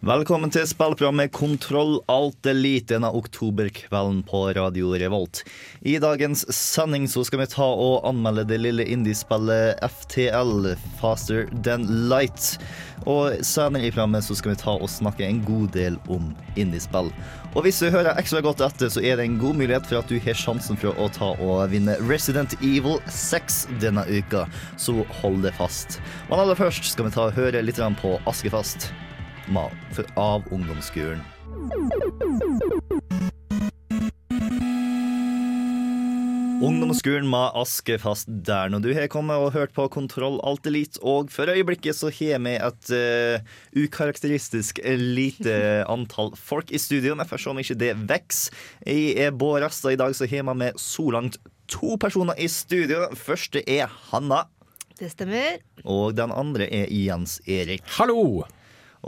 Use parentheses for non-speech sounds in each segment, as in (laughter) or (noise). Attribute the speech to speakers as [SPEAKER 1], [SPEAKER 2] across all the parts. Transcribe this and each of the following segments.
[SPEAKER 1] Velkommen til spillprogrammet Kontroll Alt Elite denne oktoberkvelden på Radio Revolt. I dagens sending så skal vi ta og anmelde det lille indiespillet FTL, Faster Than Light. Og senere i programmet så skal vi ta og snakke en god del om indiespill. Og hvis du hører ekstra godt etter, så er det en god mulighet for at du har sjansen for å ta og vinne Resident Evil 6 denne uka. Så hold det fast. Men aller først skal vi ta og høre litt på Askefast ma- for- av ungdomsskolen. Ungdomsskolen med Askefast der når du har kommet og hørt på Kontroll Alt Elite. Og for øyeblikket så har vi et uh, ukarakteristisk lite (laughs) antall folk i studio. Men får se om ikke det vokser. Jeg er Bård Rasta. I dag så har vi med så langt to personer i studio. Første er Hanna.
[SPEAKER 2] Det stemmer.
[SPEAKER 1] Og den andre er Jens Erik.
[SPEAKER 3] Hallo!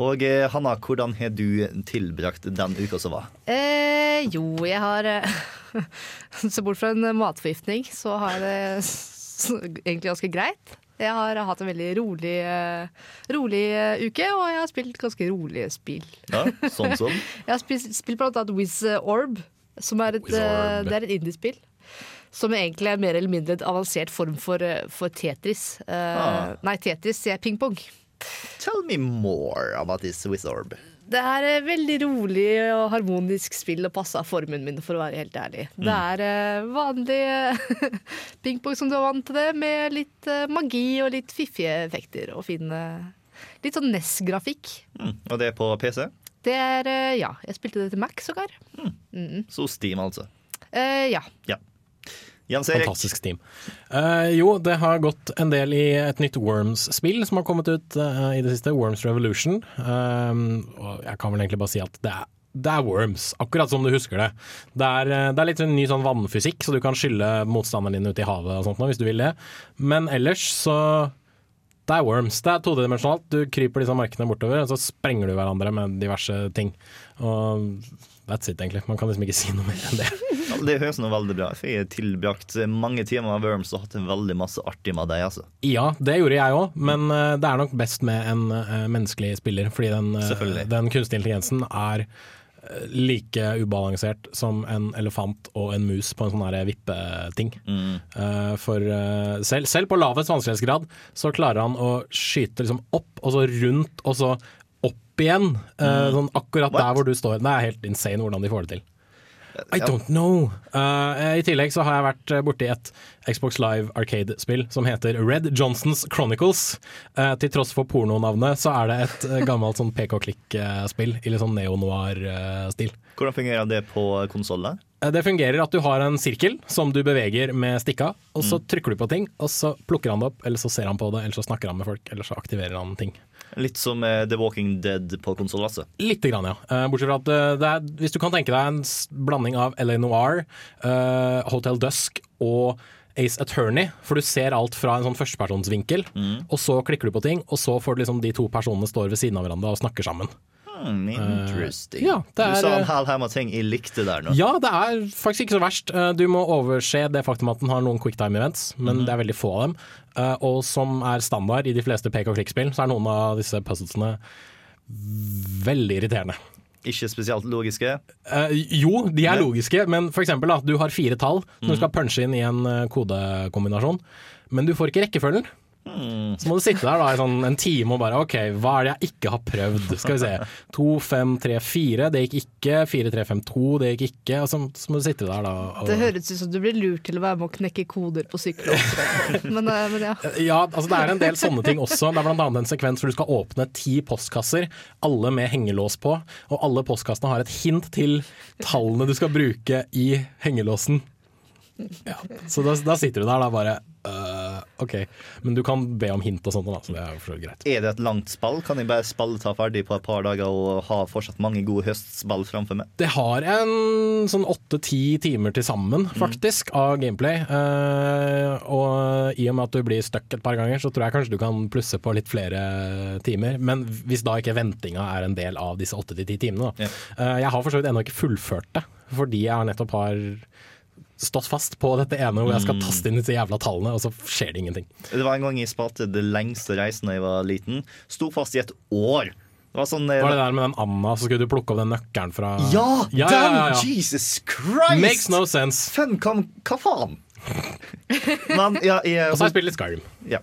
[SPEAKER 1] Og eh, Hanna, hvordan har du tilbrakt den uka som var?
[SPEAKER 2] Eh, jo, jeg har (laughs) Så bort fra en matforgiftning, så har jeg det egentlig ganske greit. Jeg har hatt en veldig rolig, eh, rolig eh, uke, og jeg har spilt ganske rolige spill.
[SPEAKER 1] Ja, sånn som? (laughs)
[SPEAKER 2] Jeg har spilt, spilt blant annet Wiz Orb, som er et, eh, det er et indiespill. Som egentlig er mer eller mindre et avansert form for, eh, for Tetris. Eh,
[SPEAKER 1] Ah.
[SPEAKER 2] Nei, Tetris er pingpong.
[SPEAKER 1] Tell me more about this Wizorb.
[SPEAKER 2] Det er et veldig rolig og harmonisk spill og passa formen min, for å være helt ærlig. Det er eh, vanlig eh, (laughs) pingpong som du er vant til det, med litt eh, magi og litt fiffige effekter og fin Litt sånn NES-grafikk.
[SPEAKER 1] Mm. Og det er på PC?
[SPEAKER 2] Det er Ja, jeg spilte det til Mac sågar.
[SPEAKER 1] Så Steam, altså.
[SPEAKER 2] Eh, ja.
[SPEAKER 1] Ja.
[SPEAKER 3] Fantastisk team. Uh, jo, det har gått en del i et nytt Worms-spill som har kommet ut uh, i det siste, Worms Revolution. Um, og jeg kan vel egentlig bare si at det er det er Worms, akkurat som du husker det. Det er, det er litt ny sånn vannfysikk, så du kan skylle motstanderen din ut i havet og sånt nå, hvis du vil det. Men ellers så Det er Worms. Det er todimensjonalt. Du kryper disse markene bortover, og så sprenger du hverandre med diverse ting. Og that's it, egentlig. Man kan liksom ikke si noe mer enn det. (laughs)
[SPEAKER 1] Ja, det høres nå veldig bra ut. Jeg har tilbrakt mange timer med Worms og hatt en veldig masse artig med deg, altså.
[SPEAKER 3] Ja, det gjorde jeg òg, men eh, det er nok best med en eh, menneskelig spiller. Fordi den, eh, den kunstige intelligensen er like ubalansert som en elefant og en mus på en sånn vippeting.
[SPEAKER 1] Mm.
[SPEAKER 3] Uh, for uh, selv, selv på lavest vanskelighetsgrad så klarer han å skyte liksom opp, og så rundt, og så opp igjen. eh, sånn akkurat
[SPEAKER 1] Mm. What?
[SPEAKER 3] der hvor du står. Det er helt insane hvordan de får det til. I don't know. Uh, I tillegg så har jeg vært borti et Xbox Live Arcade-spill som heter Red Johnsons Chronicles. Uh, til tross for pornonavnet så er det et eh, gammelt sånn pek-og-klikk-spill i litt sånn neo-noir-stil.
[SPEAKER 1] Hvordan fungerer det på konsollen?
[SPEAKER 3] Uh, Det fungerer at du har en sirkel som du beveger med stikka, og så trykker du på ting, og så plukker han det opp, eller så ser han på det, eller så snakker han med folk, eller så aktiverer han ting.
[SPEAKER 1] Litt som eh, The Walking Dead på konsoll, altså.
[SPEAKER 3] Lite grann, ja. Eh, bortsett fra at eh, det er, hvis du kan tenke deg en blanding av LA Noir, Hotel Dusk og Ace Attorney, for du ser alt fra en sånn førstepersonsvinkel, og så klikker du på ting, og så får du liksom de to personene står ved siden av hverandre og snakker sammen.
[SPEAKER 1] Hmm, interesting.
[SPEAKER 3] ja, det er,
[SPEAKER 1] du sa en hel haug med ting jeg likte der nå.
[SPEAKER 3] Ja, det er faktisk ikke så verst. Du må overse det faktum at den har noen quicktime events, men det er veldig få av dem. Eh, Og som er standard i de fleste pek og klikk-spill, så er noen av disse puzzlesene veldig irriterende.
[SPEAKER 1] Ikke spesielt logiske.
[SPEAKER 3] Eh, jo, de er logiske, men for eksempel at du har fire tall som du skal punche inn i en eh, kodekombinasjon, men du får ikke rekkefølgen. Så må du sitte der da i sånn en time og bare OK, hva er det jeg ikke har prøvd? Skal vi se. 2, 5, 3, 4, det gikk ikke. 4, 3, 5, 2, det gikk ikke. Og så, så må du sitte der da. Og,
[SPEAKER 2] Det høres ut som du blir lurt til å være med å knekke koder på sykkel. (laughs) Men, eh, men ja.
[SPEAKER 3] Ja, altså det er en del sånne ting også. Det er annet en sekvens hvor du skal åpne ti postkasser, alle med hengelås på. Og alle postkassene har et hint til tallene du skal bruke i hengelåsen. Ja, så da, da sitter du der da bare øh, ok. Men du kan be om hint og sånt, så det er greit.
[SPEAKER 1] Er det et langt spill? Kan jeg bare spille ta ferdig på et par dager og ha fortsatt mange gode høstspill framfor meg?
[SPEAKER 3] Det har en sånn åtte-ti timer til sammen, faktisk, av gameplay. Uh, og i og med at du blir stuck et par ganger, så tror jeg kanskje du kan plusse på litt flere timer. Men hvis da ikke ventinga er en del av disse åtte til ti timene, da.
[SPEAKER 1] Ja.
[SPEAKER 3] Uh, jeg har for så vidt ennå ikke fullført det, fordi jeg har nettopp har stått fast på dette ene hvor jeg skal taste inn disse jævla tallene, og så skjer det ingenting.
[SPEAKER 1] Det var en gang jeg spilte det lengste reisen da jeg var liten. Sto fast i et år. Det var sånn
[SPEAKER 3] Var det der med den Anna, så skulle du plukke opp den nøkkelen fra
[SPEAKER 1] Ja,
[SPEAKER 3] ja, ja, ja, ja.
[SPEAKER 1] Jesus Christ!
[SPEAKER 3] Makes no sense.
[SPEAKER 1] Fun, hva, hva faen? (laughs) Men ja, jeg,
[SPEAKER 3] Og så har jeg spilt litt Skyrim.
[SPEAKER 1] ja.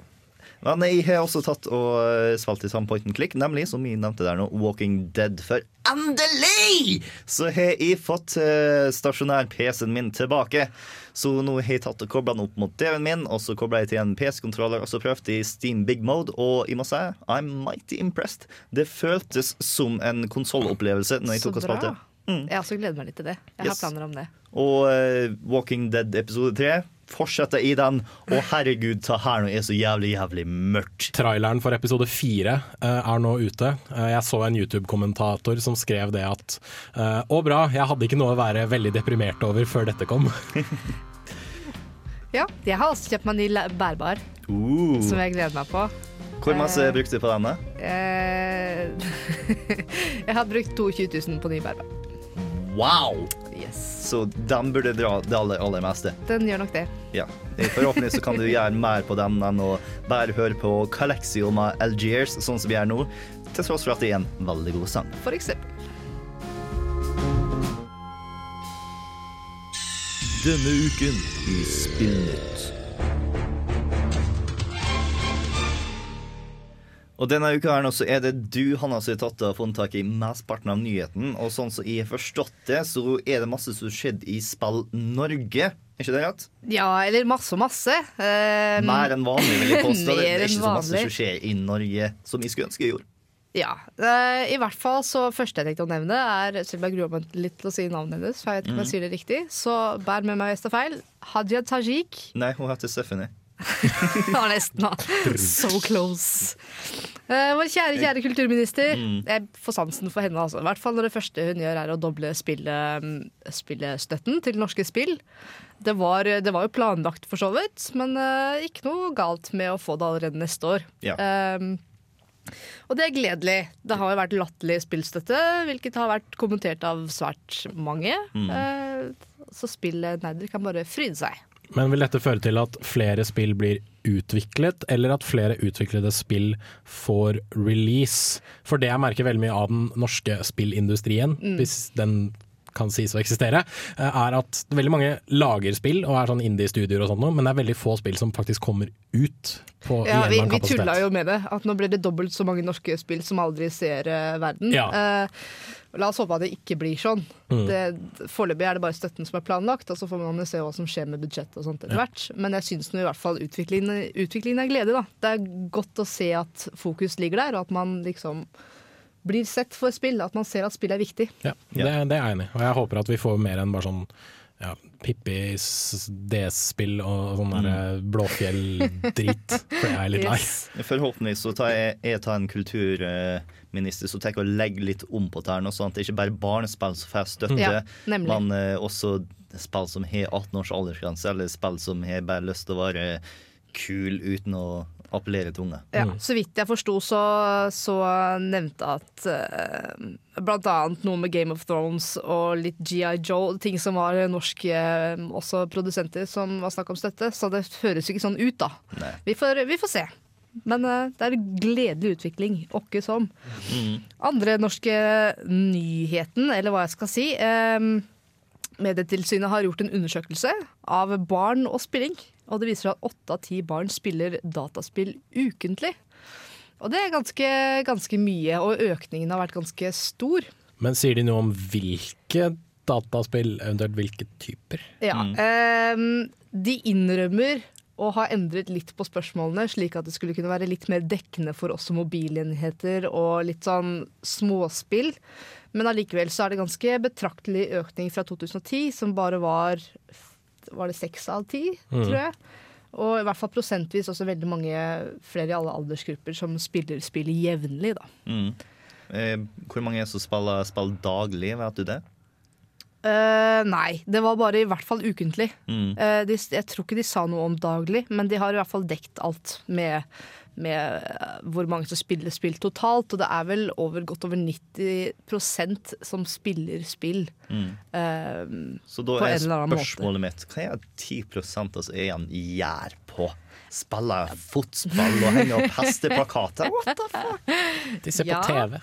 [SPEAKER 1] Men jeg har også tatt og svalt spilt i samme point and click, nemlig, som jeg nevnte der nå, Walking Dead. For endelig så har jeg fått uh, stasjonær PC-en min tilbake. Så nå har jeg tatt og kobla den opp mot TV-en min, og så kobla jeg til en PC-kontroller, og så prøvde jeg Steam Big Mode, og jeg må si I'm mighty impressed. Det føltes som en konsollopplevelse når jeg tok og spilte. Mm.
[SPEAKER 2] Jeg også gleder meg litt til det. Jeg
[SPEAKER 1] Yes.
[SPEAKER 2] har planer om det.
[SPEAKER 1] Og uh, Walking Dead episode 3 fortsetter i den. Og herregud, ta her nå er så jævlig, jævlig mørkt.
[SPEAKER 3] Traileren for episode fire eh, er nå ute. Eh, jeg så en YouTube-kommentator som skrev det at eh, Å bra, jeg hadde ikke noe å være veldig deprimert over før dette kom. (laughs)
[SPEAKER 2] Ja, jeg har også kjøpt meg ny bærbar,
[SPEAKER 1] Uh.
[SPEAKER 2] som jeg gleder meg på.
[SPEAKER 1] Hvor masse brukte du på denne?
[SPEAKER 2] Eh, (laughs) jeg har brukt 22 000 på ny bærbar.
[SPEAKER 1] Wow!
[SPEAKER 2] Yes.
[SPEAKER 1] Så den burde dra det aller, aller meste.
[SPEAKER 2] Den gjør nok det.
[SPEAKER 1] Ja. Forhåpentligvis så kan du gjøre mer på den enn å bare høre på Calexium av Algiers, sånn som vi gjør nå. Til tross for at det er en veldig god sang.
[SPEAKER 2] For eksempel.
[SPEAKER 1] Denne uken i Spillnytt. Og denne uka her nå så er det du, Hanna, som har tatt av funnet tak i mesteparten av nyheten. Og sånn som jeg har forstått det, så er det masse som har skjedd i Spill Norge. Er ikke det rett?
[SPEAKER 2] Ja, eller masse og masse. Um,
[SPEAKER 1] Mer enn vanlig, vil jeg påstå. (laughs) Det er ikke så masse som skjer i Norge som jeg skulle ønske jeg gjorde.
[SPEAKER 2] Ja. eh, I hvert fall så første jeg tenkte å nevne, er Selv om jeg gruer meg litt til å si navnet hennes, for jeg vet ikke om jeg sier det riktig, så bær med meg hvis det er feil. Hadia Tajik.
[SPEAKER 1] Nei, hun heter Stephanie. (laughs)
[SPEAKER 2] Det var nesten, da. So close. Uh, vår kjære, kjære kulturminister. Jeg får sansen for henne, altså. I hvert fall når det første hun gjør, er å doble spillestøtten til norske spill. Det var, det var jo planlagt for så vidt, men uh, ikke noe galt med å få det allerede neste år.
[SPEAKER 1] Ja.
[SPEAKER 2] Um, og det er gledelig. Det har jo vært latterlig spillstøtte, hvilket har vært kommentert av svært mange. Eh, så spillnerder kan bare fryde seg.
[SPEAKER 3] Men vil dette føre til at flere spill blir utviklet, eller at flere utviklede spill får release? For det jeg merker veldig mye av den norske spillindustrien, hvis den kan sies å eksistere, eh, er at veldig mange lager spill og er sånn indie-studioer og sånt noe, men det er veldig få spill som faktisk kommer ut på,
[SPEAKER 2] Ja, vi, vi tulla jo med det. At nå blir det dobbelt så mange norske spill som aldri ser uh, verden.
[SPEAKER 3] Ja.
[SPEAKER 2] Eh, la oss håpe at det ikke blir sånn.
[SPEAKER 3] Mm.
[SPEAKER 2] Foreløpig er det bare støtten som er planlagt, og så får man se hva som skjer med budsjettet og sånt etter
[SPEAKER 3] Ja.
[SPEAKER 2] hvert. Men jeg syns i hvert fall utviklingen, utviklingen er glede, da. Det er godt å se at fokus ligger der, og at man liksom blir sett for spill. At man ser at spill er viktig.
[SPEAKER 3] Ja, det, det er jeg enig i. Og jeg håper at vi får mer enn bare sånn ja, Pippis DS-spill og sånn
[SPEAKER 1] Mm.
[SPEAKER 3] der Blåfjell-drit, (laughs) for jeg er litt lei.
[SPEAKER 2] Yes.
[SPEAKER 1] Forhåpentligvis så tar jeg, jeg tar en kulturminister som tenker å legge litt om på dette, sånn at det ikke bare er barnespill som får støtte,
[SPEAKER 2] Ja,
[SPEAKER 1] men uh, også spill som har 18 års aldersgrense, eller spill som har bare lyst til å være kul uten å appellere til unge.
[SPEAKER 2] Ja, Så vidt jeg forsto, så, så nevnte at uh, blant annet noe med Game of Thrones og litt GI Joe, ting som var norske eh, også produsenter som var snakk om støtte. Så det høres jo ikke sånn ut, da. Vi får, vi får se. Men uh, det er en gledelig utvikling, åkke som. Andre norske nyheten, eller hva jeg skal si. eh, Medietilsynet har gjort en undersøkelse av barn og spilling. Og det viser seg at åtte av ti barn spiller dataspill ukentlig. Og det er ganske, ganske mye, og økningen har vært ganske stor.
[SPEAKER 3] Men sier de noe om hvilke dataspill, eventuelt hvilke typer?
[SPEAKER 2] Ja, ehm, de innrømmer å ha endret litt på spørsmålene, slik at det skulle kunne være litt mer dekkende for oss som mobilenheter og litt sånn småspill. Men allikevel så er det ganske betraktelig økning fra 2010, som bare var Var det seks av ti, tror jeg? Og i hvert fall prosentvis også veldig mange flere i alle aldersgrupper som spiller spill jevnlig, da.
[SPEAKER 1] Mm. Eh, hvor mange er det som spiller spill daglig, vet du det?
[SPEAKER 2] Uh, nei, det var bare i hvert fall ukentlig.
[SPEAKER 1] Mm.
[SPEAKER 2] Uh, de, jeg tror ikke de sa noe om daglig, men de har i hvert fall dekt alt med, med eh, hvor mange som spiller spill totalt. Og det er vel over, godt over 90% som spiller spill.
[SPEAKER 1] Mm.
[SPEAKER 2] Eh,
[SPEAKER 1] Så da
[SPEAKER 2] På
[SPEAKER 1] er
[SPEAKER 2] en eller annen
[SPEAKER 1] spørsmålet mitt Hva er 10% av oss igjen gjør på? Spiller fotball og henger opp hesteplakater? What the fuck?
[SPEAKER 3] De ser
[SPEAKER 2] Ja.
[SPEAKER 3] på TV.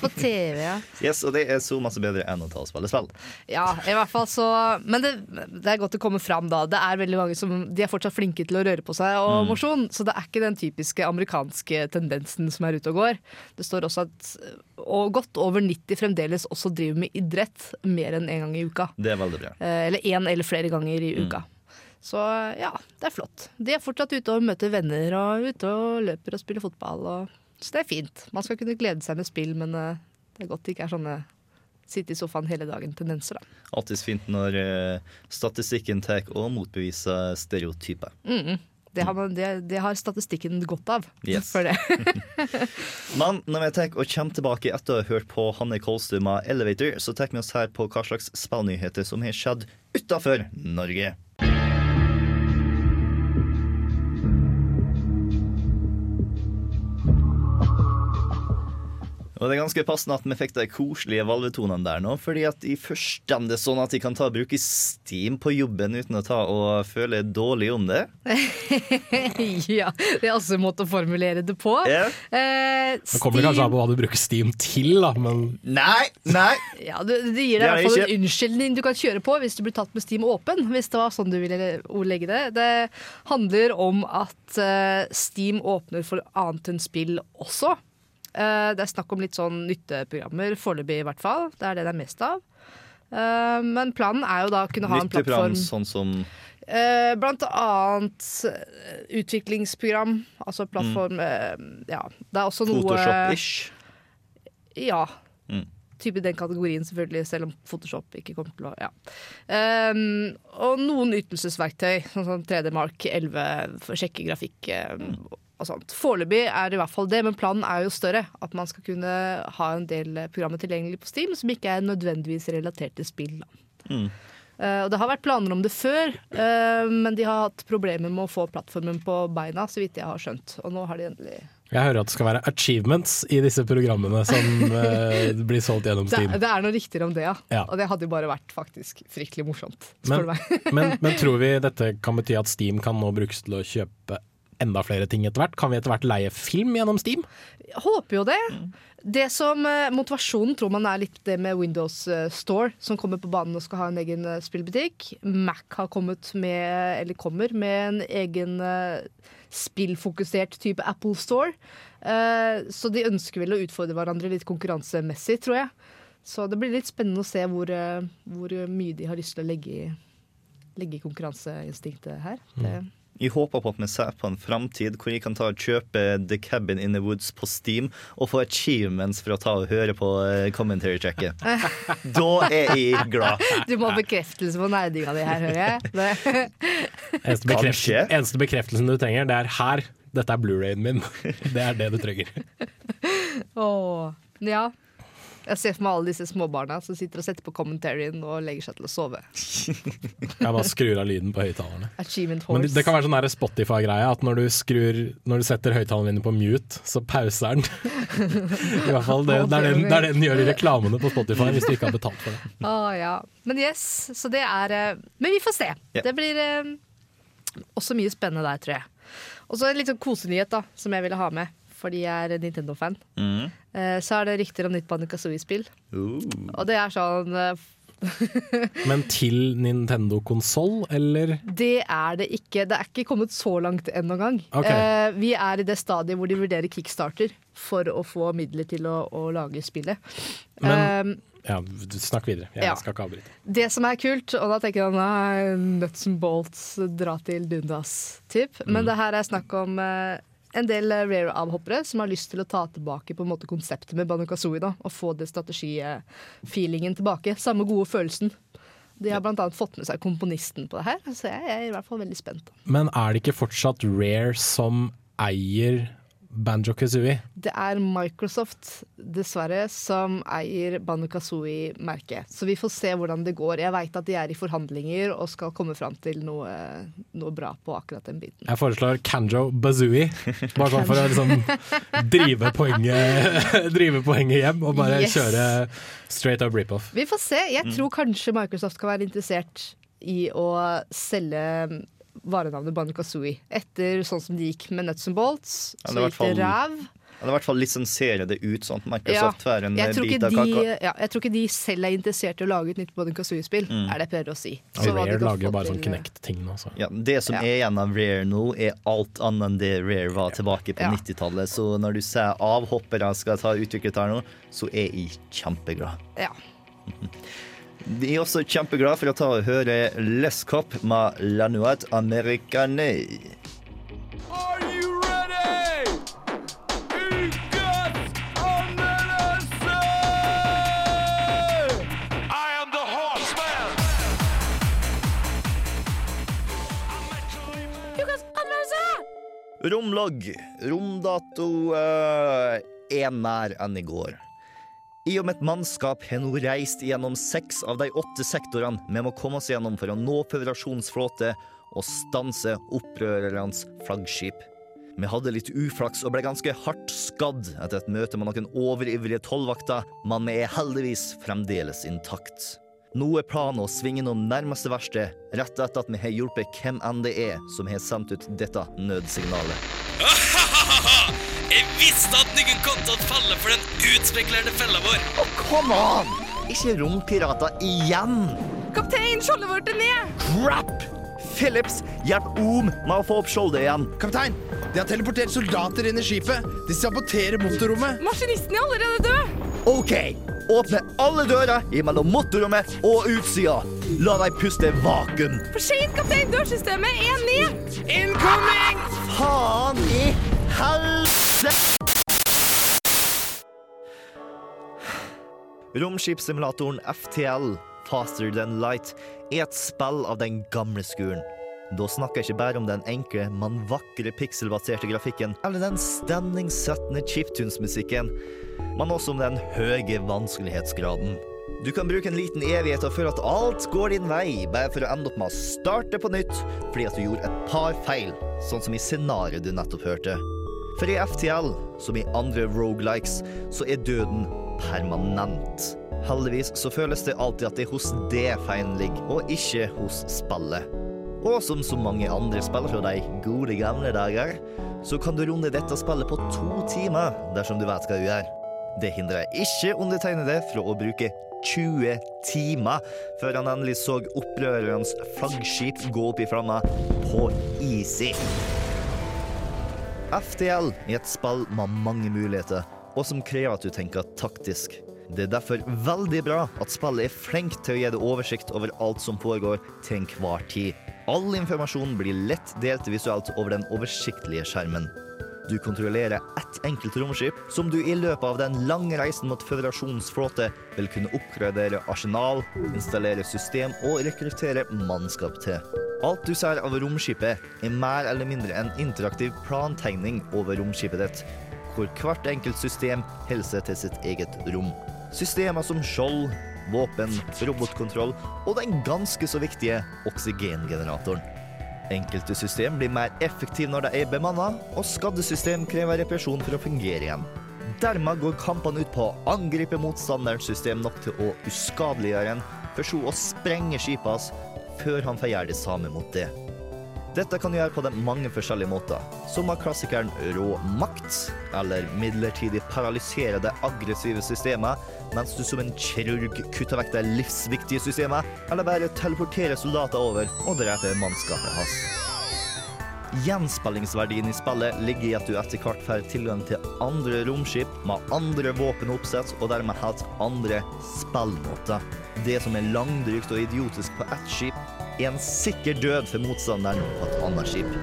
[SPEAKER 2] På TV, ja.
[SPEAKER 1] Yes, og det er så masse bedre enn å ta og spille spill.
[SPEAKER 2] Ja, i hvert fall så Men det, det er godt å komme fram, da. Det er veldig mange som De er fortsatt flinke til å røre på seg og mosjon, så det er ikke den typiske amerikanske tendensen som er ute og går. Det står også at og godt over 90 fremdeles også driver med idrett mer enn én en gang i uka.
[SPEAKER 1] Det er veldig bra.
[SPEAKER 2] Eh, Eller én eller flere ganger i uka. Så ja, det er flott. De er fortsatt ute og møter venner og ute og løper og spiller fotball. Og, så det er fint. Man skal kunne glede seg med spill, men eh, det er godt det ikke er sånne sitte i sofaen hele dagen-tendenser, da.
[SPEAKER 1] Alltid fint når uh, statistikken tar og motbeviser stereotyper.
[SPEAKER 2] Mm, det, har man, det, det har statistikken godt av.
[SPEAKER 1] Yes.
[SPEAKER 2] For det. (laughs)
[SPEAKER 1] Men når vi tar og kommer tilbake etter å ha hørt på Hanne Kolstuma Elevator, så tar vi oss her på hva slags spillnyheter som har skjedd utafor Norge. Og det er ganske passende at vi fikk de koselige valvetonene der nå, fordi at i forstand sånn at de kan ta og bruke Steam på jobben uten å ta og føle dårlig om det. (laughs)
[SPEAKER 2] ja, det er også en måte å formulere det på.
[SPEAKER 1] Yeah.
[SPEAKER 2] Eh,
[SPEAKER 3] Det kommer kanskje an på hva du bruker Steam til, da, men
[SPEAKER 1] Nei, nei! (laughs)
[SPEAKER 2] Ja, det, det gir deg i hvert fall en unnskyldning du kan kjøre på hvis du blir tatt med Steam åpen. Hvis det var sånn du ville ordlegge det. Det handler om at eh, Steam åpner for annet enn spill også. Eh, det er snakk om litt sånn nytteprogrammer, foreløpig i hvert fall. Det er det det er mest av. Eh, men planen er jo da å kunne ha en plattform
[SPEAKER 1] sånn som
[SPEAKER 2] Eh, blant annet utviklingsprogram, altså plattform mm. Ja, det er også noe
[SPEAKER 1] Photoshop-ish.
[SPEAKER 2] Ja.
[SPEAKER 1] Mm.
[SPEAKER 2] Type den kategorien, selvfølgelig, selv om Photoshop ikke kommer til å Ja. Um, og noen ytelsesverktøy, sånn som 3D Mark 11 for å sjekke grafikk um, og sånt. Foreløpig er det i hvert fall det, men planen er jo større. At man skal kunne ha en del programmer tilgjengelig på Steam som ikke er nødvendigvis relatert til spill.
[SPEAKER 1] Mm.
[SPEAKER 2] Uh, og det har vært planer om det før, uh, men de har hatt problemer med å få plattformen på beina, så vidt jeg har skjønt. Og nå har de endelig
[SPEAKER 3] jeg hører at det skal være achievements i disse programmene som uh, (laughs) blir solgt gjennom
[SPEAKER 2] det,
[SPEAKER 3] Steam.
[SPEAKER 2] det er noe riktigere om det, ja.
[SPEAKER 3] Ja.
[SPEAKER 2] Og det hadde jo bare vært faktisk fryktelig morsomt. Spør
[SPEAKER 3] Men,
[SPEAKER 2] du meg.
[SPEAKER 3] men, men (laughs) tror vi dette kan bety at Steam kan nå brukes til å kjøpe enda flere ting etter hvert? Kan vi etter hvert leie film gjennom Steam?
[SPEAKER 2] Jeg håper jo det. Det som eh, Motivasjonen tror man er litt det med Windows eh, Store, som kommer på banen og skal ha en egen eh, spillbutikk. Mac har kommet med, eller kommer med en egen spillfokusert type Apple Store. Så de ønsker vel å utfordre hverandre litt konkurransemessig, tror jeg. Så det blir litt spennende å se hvor, hvor mye de har lyst til å legge i, legge i konkurranseinstinktet her. Det,
[SPEAKER 1] Jeg håper på at vi ser på en framtid hvor jeg kan ta og kjøpe The Cabin in the Woods på Steam og få achievements for å ta og høre på eh, commentary checket. (laughs) Da er jeg glad.
[SPEAKER 2] du må ha bekreftelse på nerdinga di her, hører jeg. Det. (laughs)
[SPEAKER 3] Eneste,
[SPEAKER 1] bekreftelse
[SPEAKER 3] eneste bekreftelsen du trenger, det er her. Dette er Blu-rayen min. Det er det du trenger.
[SPEAKER 2] Åh, ja. Jeg ser for meg alle disse småbarna som sitter og setter på commentaryen og legger seg til å sove. (laughs)
[SPEAKER 3] Jeg bare skrur av lyden på høyttalerne.
[SPEAKER 2] Achievement
[SPEAKER 3] Men det, det kan være sånn der Spotify-greie at når du skrur Når du setter høyttaleren din på mute, så pauser den. (laughs) I hvert fall, det, det, er den, det er det den gjør i reklamene på Spotify hvis du ikke har betalt for det.
[SPEAKER 2] Åh, ja. Men yes, så det er eh, Men vi får se.
[SPEAKER 1] Yeah.
[SPEAKER 2] Det blir eh, også mye spennende der, tror jeg. Og så en litt sånn kosenyhet da, som jeg ville ha med, fordi jeg er Nintendo-fan.
[SPEAKER 1] Mm.
[SPEAKER 2] Eh, så er det rykter om nytt Banjo Kazooie-spill.
[SPEAKER 1] Uh.
[SPEAKER 2] Og det er sånn eh, (laughs)
[SPEAKER 3] Men til Nintendo-konsoll, eller?
[SPEAKER 2] Det er det ikke. Det er ikke kommet så langt ennå engang.
[SPEAKER 3] Okay.
[SPEAKER 2] Eh, vi er i det stadiet hvor de vurderer kickstarter for å få midler til å, å lage spillet.
[SPEAKER 3] Men-
[SPEAKER 2] Eh,
[SPEAKER 3] Ja, snakk videre. Jeg
[SPEAKER 2] Ja.
[SPEAKER 3] skal ikke avbryte.
[SPEAKER 2] det som er kult, og da tenker jeg nei, nuts and bolts, dra til dundas-typ. Men det her er snakk om eh, en del eh, rare-avhoppere som har lyst til å ta tilbake på en måte konseptet med Banjo Kazooie. da, Og få det strategi-feelingen tilbake. Samme gode følelsen De har annet fått med seg komponisten på det her, så jeg er i hvert fall veldig spent.
[SPEAKER 3] Men er det ikke fortsatt Rare som eier Banjo Kazooie?
[SPEAKER 2] Det er Microsoft, dessverre, som eier Banjo Kazooie-merket. Så vi får se hvordan det går. Jeg veit at de er i forhandlinger og skal komme fram til noe, noe bra på akkurat den biten.
[SPEAKER 3] Jeg foreslår Kanjo Bazooie, bare sånn for å liksom (laughs) drive poenget, drive poenget hjem og bare
[SPEAKER 2] Yes.
[SPEAKER 3] kjøre straight up rip-off.
[SPEAKER 2] Vi får se. Jeg tror kanskje Microsoft kan være interessert i å selge varenavnet Banu Kazooie. Etter sånn som det gikk med Nuts and Bolts,
[SPEAKER 1] Ja,
[SPEAKER 2] så gikk det ræv.
[SPEAKER 1] Eller i hvert fall lisensiere det ut, sånn at
[SPEAKER 2] Ja,
[SPEAKER 1] Microsoft får en
[SPEAKER 2] jeg tror,
[SPEAKER 1] bit av
[SPEAKER 2] de,
[SPEAKER 1] kaka.
[SPEAKER 2] ja, jeg tror ikke de selv er interessert i å lage et nytt Banu Kazooie-spill, er det jeg prøver å si. Så de
[SPEAKER 3] Rare lager bare sånn Kinect-ting nå. Så.
[SPEAKER 1] Ja, det som
[SPEAKER 2] Ja.
[SPEAKER 1] er igjen av Rare nå, er alt annet enn det Rare var tilbake på
[SPEAKER 2] Ja.
[SPEAKER 1] 90-tallet. Så når du ser avhoppere skal ta utviklet her nå, så er jeg kjempeglad.
[SPEAKER 2] Ja.
[SPEAKER 1] De er også kjempeglade for å ta og høre Les Cop med Lanuat Americane.
[SPEAKER 4] Are you ready? Ukas anmeldelse!
[SPEAKER 5] I am the horseman!
[SPEAKER 1] Romlogg. Romdato eh, er nær enn i går. I og med et mannskap har nå reist gjennom seks av de åtte sektorene vi må komme oss gjennom for å nå føderasjonens flåte og stanse opprørernes flaggskip. Vi hadde litt uflaks og ble ganske hardt skadd etter et møte med noen overivrige tollvakter, men vi er heldigvis fremdeles intakt. Nå er planen å svinge innom nærmeste verksted rett etter at vi har hjulpet hvem enn det er som har sendt ut dette nødsignalet.
[SPEAKER 6] Jeg visste at noen kom til å falle for den utspekulerte fella vår.
[SPEAKER 1] Oh, come on! Ikke rompirater igjen!
[SPEAKER 2] Kaptein, skjoldet vårt er ned!
[SPEAKER 1] Crap! Phillips, hjelp Om med å få opp skjoldet igjen.
[SPEAKER 4] Kaptein, de har teleportert soldater inn i skipet. De saboterer motorrommet.
[SPEAKER 2] Maskinisten er allerede død!
[SPEAKER 1] OK, åpne alle dører mellom motorrommet og utsida. La dem puste vakuum.
[SPEAKER 2] For seint, kaptein! Dørsystemet er ned!
[SPEAKER 4] Incoming!
[SPEAKER 1] Faen i helse... Romskipssimulatoren FTL, Faster Than Light, er et spill av den gamle skuren. Da snakker jeg ikke bare om den enkle, men vakre pikselbaserte grafikken, eller den stemningssettende chiptunes-musikken, men også om den høye vanskelighetsgraden. Du kan bruke en liten evighet og føle at alt går din vei, bare for å ende opp med å starte på nytt fordi at du gjorde et par feil, sånn som i scenarioet du nettopp hørte. For i FTL, som i andre rogelikes, så er døden permanent. Heldigvis så føles det alltid at det er hos det feilen ligger, og ikke hos spillet. Og som så mange andre spill fra de gode gamle dager, så kan du runde dette spillet på to timer dersom du vet hva du gjør. Det hindrer ikke undertegnede fra å bruke 20 timer før han endelig så opprørerens flaggskip gå opp i flammer på easy. FTL er et spill med mange muligheter, og som krever at du tenker taktisk. Det er derfor veldig bra at spillet er flink til å gi deg oversikt over alt som foregår til enhver tid. All informasjon blir lett delt visuelt over den oversiktlige skjermen. Du kontrollerer ett enkelt romskip, som du i løpet av den lange reisen mot Føderasjonens flåte vil kunne oppgradere arsenal, installere system og rekruttere mannskap til. Alt du ser av romskipet, er mer eller mindre en interaktiv plantegning over romskipet ditt, hvor hvert enkelt system holder seg til sitt eget rom. Systemer som skjold, våpen, robotkontroll og den ganske så viktige oksygengeneratoren. Enkelte system blir mer effektive når de er bemanna, og skadde system krever reparasjon for å fungere igjen. Dermed går kampene ut på å angripe motstanderens system nok til å uskadeliggjøre en, for så å sprenge skipet hans før han får gjøre det samme mot det. Dette kan du gjøre på de mange forskjellige måter, som av klassikeren rå makt, eller midlertidig paralysere det aggressive systemet, mens du som en kirurg kutter vekk det livsviktige systemet, eller bare teleporterer soldater over og dreper mannskapet hans. Gjenspillingsverdien i spillet ligger i at du etter hvert får tilgang til andre romskip med andre våpenoppsett og dermed helt andre spillmåter. Det som er langdrygt og idiotisk på ett skip, en sikker død for motstanderen på et annet skip.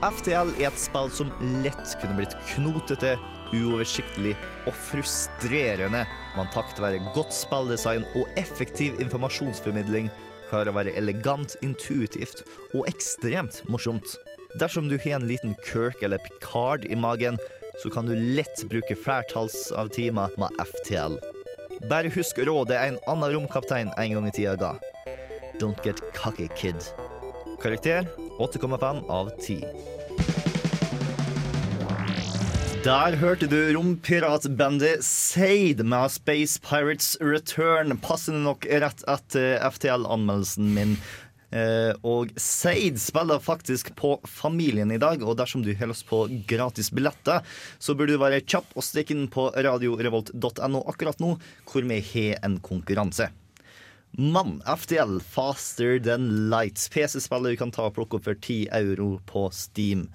[SPEAKER 1] FTL er et spill som lett kunne blitt knotete, uoversiktlig og frustrerende, men takket være godt spilldesign og effektiv informasjonsformidling klarer å være elegant, intuitivt og ekstremt morsomt. Dersom du har en liten Kirk eller Picard i magen, så kan du lett bruke flertalls av timer med FTL. Bare husk rådet en annen romkaptein en gang i tida ga. Don't get cocky, kid. Karakter 8,5 av 10. Der hørte du rompiratbandet Said med Space Pirates Return. Passende nok rett etter FTL-anmeldelsen min. Eh, og Said spiller faktisk på Familien i dag, og dersom du har lyst på gratis billetter, så burde du være kjapp og stikke inn på radiorevolt.no akkurat nå, hvor vi har en konkurranse. Mann, FDL, Faster Than Lights. PC-spillet du kan ta og plukke opp for 10 euro på Steam.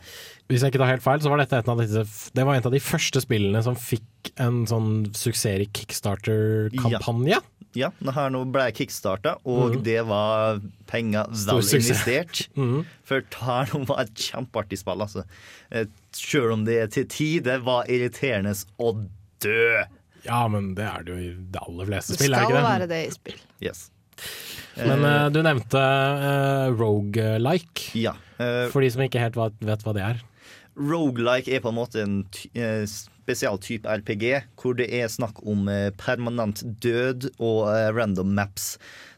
[SPEAKER 3] Hvis jeg ikke tar helt feil, så var dette et av, disse, det var en av de første spillene som fikk en sånn suksess i Kickstarter-kampanje.
[SPEAKER 1] Ja, det her nå ble kickstarta, og det var penger vel
[SPEAKER 3] investert.
[SPEAKER 1] investert. (laughs) For det her nå var et kjempeartig spill, altså. Sjøl Selv om det til tider var irriterende å dø.
[SPEAKER 3] Ja, men det er det jo i de aller fleste
[SPEAKER 2] Det
[SPEAKER 3] spill, er det ikke det?
[SPEAKER 2] være det i spill.
[SPEAKER 1] Yes.
[SPEAKER 3] Men uh, du nevnte uh, rogue-like,
[SPEAKER 1] Ja. Uh,
[SPEAKER 3] for de som ikke helt vet, hva det er.
[SPEAKER 1] Roguelike er på en måte en ty eh, spesial type RPG, hvor det er snakk om eh, permanent død og eh, random maps.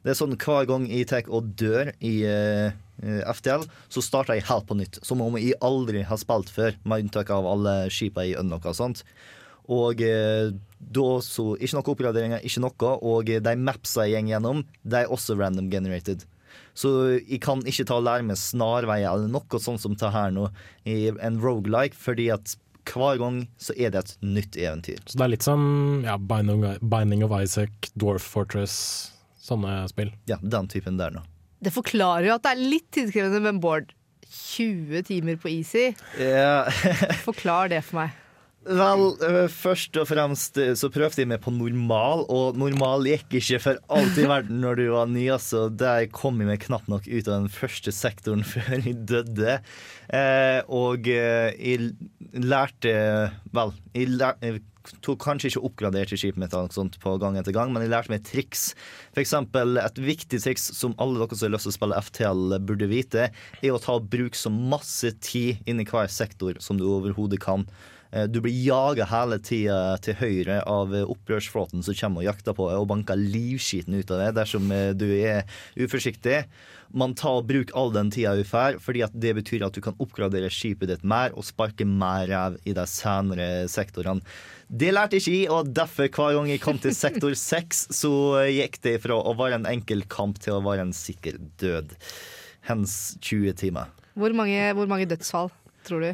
[SPEAKER 1] Det er sånn hver gang jeg tar og dør i eh, eh, FTL, så starter jeg helt på nytt. Som om jeg aldri har spilt før, med unntak av alle skipene jeg unlocka og sånt. Og eh, da så Ikke noe oppgraderinger, ikke noe. Og eh, de mapsa jeg går gjennom, de er også random generated. Så jeg kan ikke ta og lære meg snarveier eller noe sånt som det her nå i en roguelike, fordi at hver gang så er det et nytt eventyr.
[SPEAKER 3] Så det er litt som ja, Binding, of Isaac, Dwarf Fortress, sånne spill.
[SPEAKER 1] Ja, den typen der nå.
[SPEAKER 2] Det forklarer jo at det er litt tidkrevende med Bård. 20 timer på Easy.
[SPEAKER 1] Yeah. (laughs)
[SPEAKER 2] Forklar det for meg.
[SPEAKER 1] Vel, øh, først og fremst øh, så prøvde jeg meg på normal, og normal gikk ikke for alt i verden når du var ny, altså. Der kom jeg meg knapt nok ut av den første sektoren (laughs) før jeg døde. Eh, og eh, jeg lærte Vel, jeg, lær, jeg tok kanskje ikke oppgraderte skipet mitt sånt på gang etter gang, men jeg lærte meg triks. For eksempel et viktig triks som alle dere som har lyst til å spille FTL burde vite, er å ta og bruke så masse tid inni hver sektor som du overhodet kan. Eh, Du blir jaga hele tida til høyre av eh, opprørsflåten som kommer og jakter på deg og banker livskiten ut av deg dersom eh, du er uforsiktig. Man tar og bruker all den tida du får, fordi at det betyr at du kan oppgradere skipet ditt mer og sparke mer ræv i de senere sektorene. Det lærte ikke jeg, og derfor hver gang jeg kom til sektor (laughs) 6, så gikk det fra å være en enkel kamp til å være en sikker død. Hens 20 timer.
[SPEAKER 2] Hvor mange, hvor mange dødsfall tror du?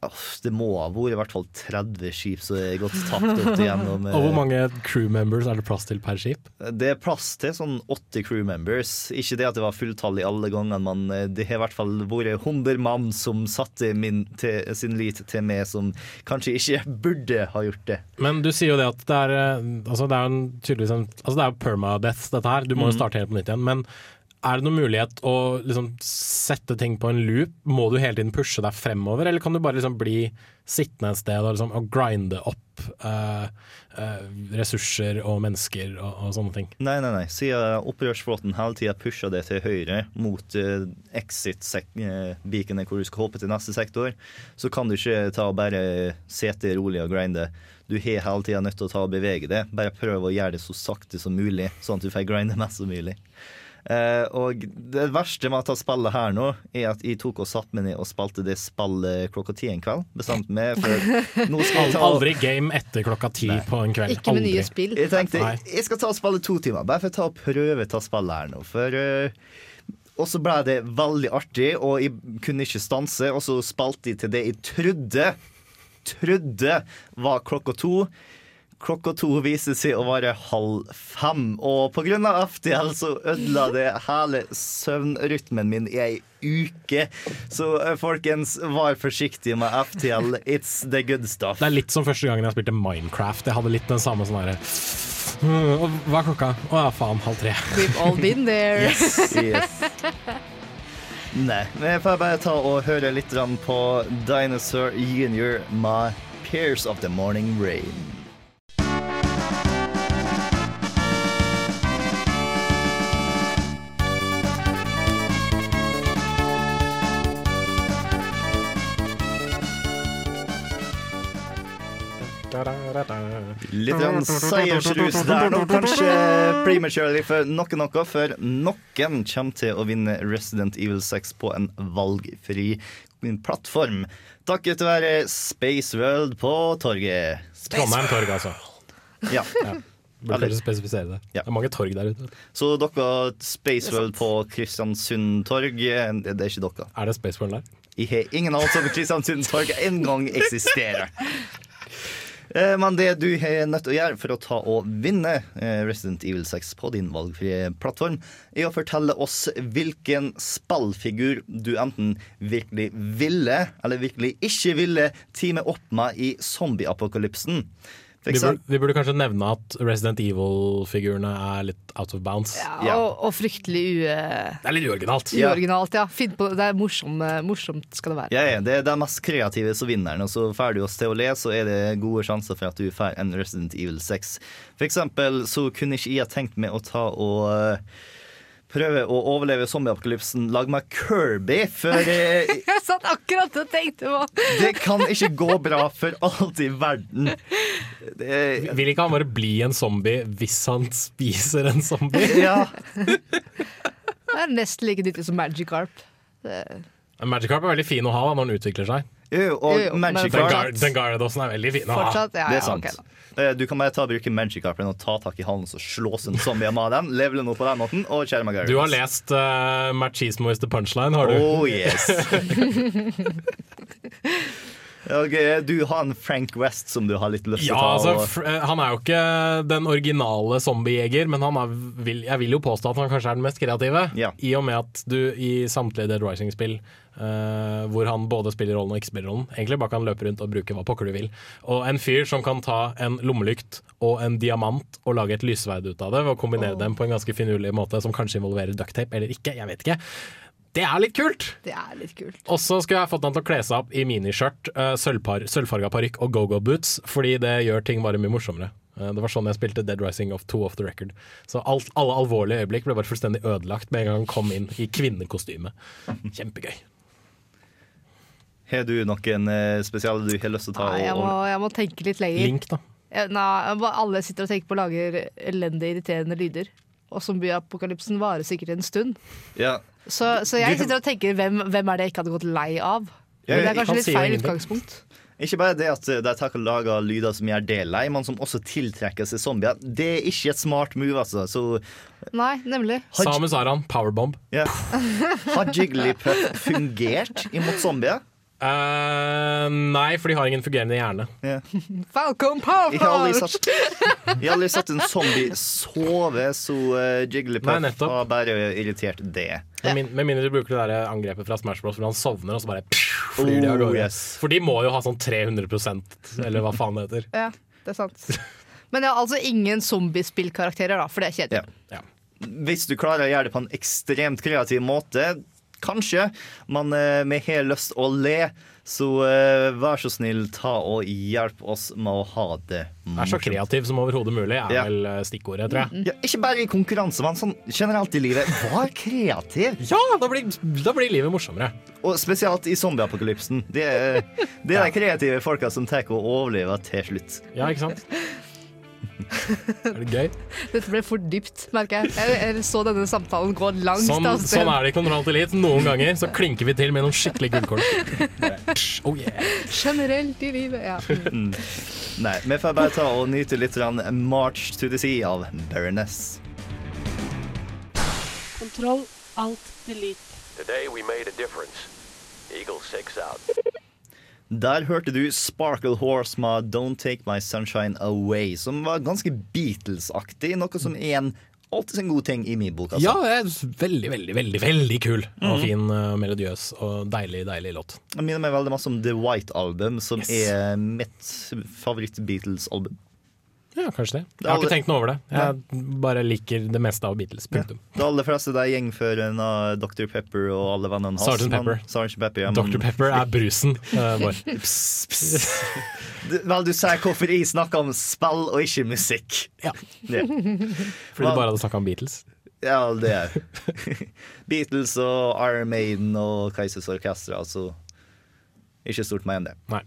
[SPEAKER 1] Det må ha vært i hvert fall 30 skip som er gått tapt opp igjennom. (laughs) eh,
[SPEAKER 3] Og hvor mange crew members er det plass til per skip?
[SPEAKER 1] Det er plass til sånn 80 crew members. Ikke det at det var fulltall i alle gangene, men eh, det har i hvert fall vært 100 mann som satte min, til, sin lit til meg, som kanskje ikke (laughs) burde ha gjort det.
[SPEAKER 3] Men du sier jo det at det er eh, Altså det er en, tydeligvis en Altså det er permadeath, dette her. Du må jo starte helt på nytt igjen. Men er det noen mulighet å liksom sette ting på en loop? Må du hele tiden pushe deg fremover, eller kan du bare liksom bli sittende et sted og, liksom, og grinde opp uh, uh, ressurser og mennesker og, og sånne ting?
[SPEAKER 1] Nei, nei, nei. Siden opprørsflåten hele tida pusher det til høyre mot uh, exit-beaconet hvor du skal hoppe til neste sektor, så kan du ikke ta og bare sete rolig og grinde. Du har hele tida nødt til å ta og bevege det. Bare prøv å gjøre det så sakte som mulig, sånn at du får grinde mest som mulig. Eh, og det verste med å ta spillet her nå, er at jeg tok og satte meg ned og spilte det spillet klokka ti en kveld. Bestemt meg for nå skal jeg ta
[SPEAKER 3] Aldri game etter klokka ti på en kveld.
[SPEAKER 2] Ikke med
[SPEAKER 3] Aldri.
[SPEAKER 2] nye spill.
[SPEAKER 1] Jeg tenkte
[SPEAKER 3] Nei.
[SPEAKER 1] jeg skal ta og spille to timer, bare for å ta og prøve å ta spillet her nå. For eh, Og så ble det veldig artig, og jeg kunne ikke stanse. Og så spilte jeg til det jeg trodde Trodde var klokka to. Klokka to viste seg å være halv fem, og pga. FTL så ødela det hele søvnrytmen min i ei uke. Så eh, folkens, vær forsiktige med FTL. It's the good stuff.
[SPEAKER 3] Det er litt som første gangen jeg spilte Minecraft. Jeg hadde litt den samme sånn herre «Mm, Hva er klokka? Å ja, faen, halv tre.
[SPEAKER 2] We've all been there.
[SPEAKER 1] Yes, yes. Nei, men jeg får bare ta og høre litt på Dinosaur Junior med Tears of the Morning Rain. Litt grann seiersrus der nå, kanskje prematurely for noe noe, for noen kommer til å vinne Resident Evil 6 på en valgfri plattform. Takket være Space World på torget.
[SPEAKER 3] Trondheim torg, altså.
[SPEAKER 1] Ja.
[SPEAKER 3] Burde kanskje spesifisere det.
[SPEAKER 1] Ja.
[SPEAKER 3] Det er mange torg der ute.
[SPEAKER 1] Så dere Space World på Kristiansund torg, det det er ikke dere.
[SPEAKER 3] Er det Space World der?
[SPEAKER 1] Jeg har ingen anelse om Kristiansund torg en gang eksisterer. Eh, Men det du er nødt til å gjøre for å ta og vinne eh, Resident Evil 6 på din valgfrie plattform, er å fortelle oss hvilken spillfigur du enten virkelig ville, eller virkelig ikke ville teame opp med i zombieapokalypsen.
[SPEAKER 3] Vi burde, vi burde kanskje nevne at Resident Evil-figurene er litt out of bounds.
[SPEAKER 2] Ja,
[SPEAKER 1] Ja.
[SPEAKER 2] og, og fryktelig u...
[SPEAKER 3] Det er litt uoriginalt.
[SPEAKER 1] Ja.
[SPEAKER 2] uoriginalt. Ja. På, det er morsom, eh, morsomt skal det være.
[SPEAKER 1] ja, ja, det er de mest kreative som vinner. Og så får du oss til å le, så er det gode sjanser for at du får en Resident Evil 6. For eksempel så kunne ikke jeg tenkt meg å ta og eh, prøve å overleve zombieapokalypsen lag meg Kirby, før (laughs) eh,
[SPEAKER 2] Jeg satt akkurat og tenkte på
[SPEAKER 1] det kan ikke gå bra for alt i verden. Det,
[SPEAKER 3] Vil ikke han bare bli en zombie hvis han spiser en zombie? (laughs)
[SPEAKER 1] ja,
[SPEAKER 2] Det er nesten like nyttig som Magikarp. Det-
[SPEAKER 3] Magikarp er veldig fin å ha da, når den utvikler seg.
[SPEAKER 1] jo, og
[SPEAKER 2] Jo, jo, men
[SPEAKER 1] Magic
[SPEAKER 3] Den, Gar den Gyaradosen er veldig fin å ha.
[SPEAKER 2] Fortsatt, ja,
[SPEAKER 1] Det er
[SPEAKER 2] ja,
[SPEAKER 1] sant.
[SPEAKER 2] ok da.
[SPEAKER 1] Du kan bare ta og bruke Magikarpen og ta tak i halen og slås en zombie med den. Levele noe på den måten, og Cherry meg
[SPEAKER 3] Du har lest uh, Machismo is the punchline, har du?
[SPEAKER 1] Oh yes. (laughs) Okay, du har en Frank West som du har litt lyst til
[SPEAKER 3] Ja,
[SPEAKER 1] å ta.
[SPEAKER 3] altså, eh, Han er jo ikke den originale zombiejeger, men han er, vil, jeg vil jo påstå at han kanskje er den mest kreative.
[SPEAKER 1] Ja.
[SPEAKER 3] I og med at du i samtlige Dead Rising-spill, eh, hvor han både spiller rollen og ikke spiller rollen, egentlig bare kan løpe rundt og bruke hva pokker du vil. Og en fyr som kan ta en lommelykt og en diamant og lage et lysverd ut av det, ved å kombinere dem på en ganske finurlig måte som kanskje involverer ducktape eller ikke, jeg vet ikke. Det er litt kult!
[SPEAKER 2] Det er litt kult.
[SPEAKER 3] Og så skulle jeg fått han til å kle seg opp i miniskjørt, uh, sølvfarga parykk og go-go-boots, fordi det gjør ting bare mye morsommere. Eh, det var sånn jeg spilte Dead Rising of Two Off The Record. Så alt, alle alvorlige øyeblikk ble bare fullstendig ødelagt med en gang han kom inn i kvinnekostyme. (laughs) Kjempegøy.
[SPEAKER 1] Har du noen eh, spesiale du har lyst til å ta?
[SPEAKER 2] Nei, jeg, må, jeg må tenke litt lenger.
[SPEAKER 3] Link, da.
[SPEAKER 2] Nei, alle sitter og tenker på å lage elendige, irriterende lyder. Og zombieapokalypsen varer sikkert en stund.
[SPEAKER 1] ja.
[SPEAKER 2] Så, så jeg sitter og tenker hvem, hvem er det jeg ikke hadde gått lei av? Men det er kanskje litt feil utgangspunkt.
[SPEAKER 1] Ikke bare det at eh, de tar og lager lyder som gjør det lei, men som også tiltrekker seg zombier. Det er ikke et smart move, altså. Så
[SPEAKER 2] Nei, nemlig.
[SPEAKER 1] Har-
[SPEAKER 3] Samus Aran, powerbomb.
[SPEAKER 1] Yeah. Har Jigglypuff fungert imot zombier?
[SPEAKER 3] Eh, nei, for de har ingen fungerende hjerne.
[SPEAKER 1] Yeah. (laughs)
[SPEAKER 2] Falcon Power!
[SPEAKER 1] Jeg har aldri sett, har aldri sett en zombie sove, så uh, Jigglypuff har bare irritert det.
[SPEAKER 3] Med, min, med mindre du bruker det der angrepet fra Smash Bros. hvor han sovner, og så bare pff, flyr de av
[SPEAKER 1] Oh,
[SPEAKER 3] gårde.
[SPEAKER 1] yes.
[SPEAKER 3] For de må jo ha sånn 300% eller hva faen det heter.
[SPEAKER 2] Ja, det er sant. Men jeg har altså ingen zombiespillkarakterer, da, for det er kjedelig.
[SPEAKER 1] Ja.
[SPEAKER 3] Ja.
[SPEAKER 1] Hvis du klarer å gjøre det på en ekstremt kreativ måte, kanskje, men eh, vi har lyst å le, så eh, vær så snill, ta og hjelp oss med å ha det
[SPEAKER 3] Vær så kreativ som overhodet mulig, er
[SPEAKER 1] Ja.
[SPEAKER 3] vel eh, stikkordet, tror jeg.
[SPEAKER 1] Ja, ikke bare i konkurranse, men sånn generelt i livet. Vær kreativ! (laughs)
[SPEAKER 3] Ja, da blir, da blir livet morsommere.
[SPEAKER 1] Og spesielt i zombieapokalypsen. Det er, det er de kreative folka som tar og overlever til slutt.
[SPEAKER 3] Ja, ikke sant? Er det gøy?
[SPEAKER 2] Dette ble for dypt, merker jeg. Jeg, jeg så denne samtalen gå langt
[SPEAKER 3] Sånn,
[SPEAKER 2] av sted.
[SPEAKER 3] sånn er det i Kontroll til Elite. Noen ganger så klinker vi til med noen skikkelig gullkorn. (laughs) Oh yeah.
[SPEAKER 2] Generelt i livet, ja.
[SPEAKER 1] Nei, vi får bare ta og nyte litt grann March to the Sea av Baroness.
[SPEAKER 7] Kontroll, alt, delete.
[SPEAKER 5] Today we made a difference. Eagle 6 out.
[SPEAKER 1] Der hørte du Sparkle Horse med Don't Take My Sunshine Away, som var ganske Beatles-aktig, noe som er en alltid en god ting i min bok.
[SPEAKER 3] Ja,
[SPEAKER 1] Altså.
[SPEAKER 3] det er veldig, veldig, veldig veldig kul og fin, uh, melodiøs og deilig, deilig låt.
[SPEAKER 1] Jeg minner meg veldig masse om The White Album, som
[SPEAKER 3] Yes.
[SPEAKER 1] er mitt favoritt-Beatles-album.
[SPEAKER 3] Ja, kanskje det.
[SPEAKER 1] Det
[SPEAKER 3] Jeg har ikke tenkt noe over det. Jeg bare liker det meste av Beatles. Punktum.
[SPEAKER 1] Det aller fleste de gjengføreren av Dr. Pepper og alle vennene hans. Sergeant
[SPEAKER 3] Pepper.
[SPEAKER 1] Sergeant Pepper ja,
[SPEAKER 3] Dr. Pepper er brusen. vår. (laughs) Pss,
[SPEAKER 1] pss. Vel, du sier hvorfor jeg snakker om spill og ikke musikk.
[SPEAKER 3] Ja.
[SPEAKER 1] Ja,
[SPEAKER 3] Fordi du bare hadde snakka om Beatles.
[SPEAKER 1] ja det er (laughs) Beatles og Iron Maiden og Kaisers Orkestra, altså Ikke stort mer enn det.
[SPEAKER 3] Nei.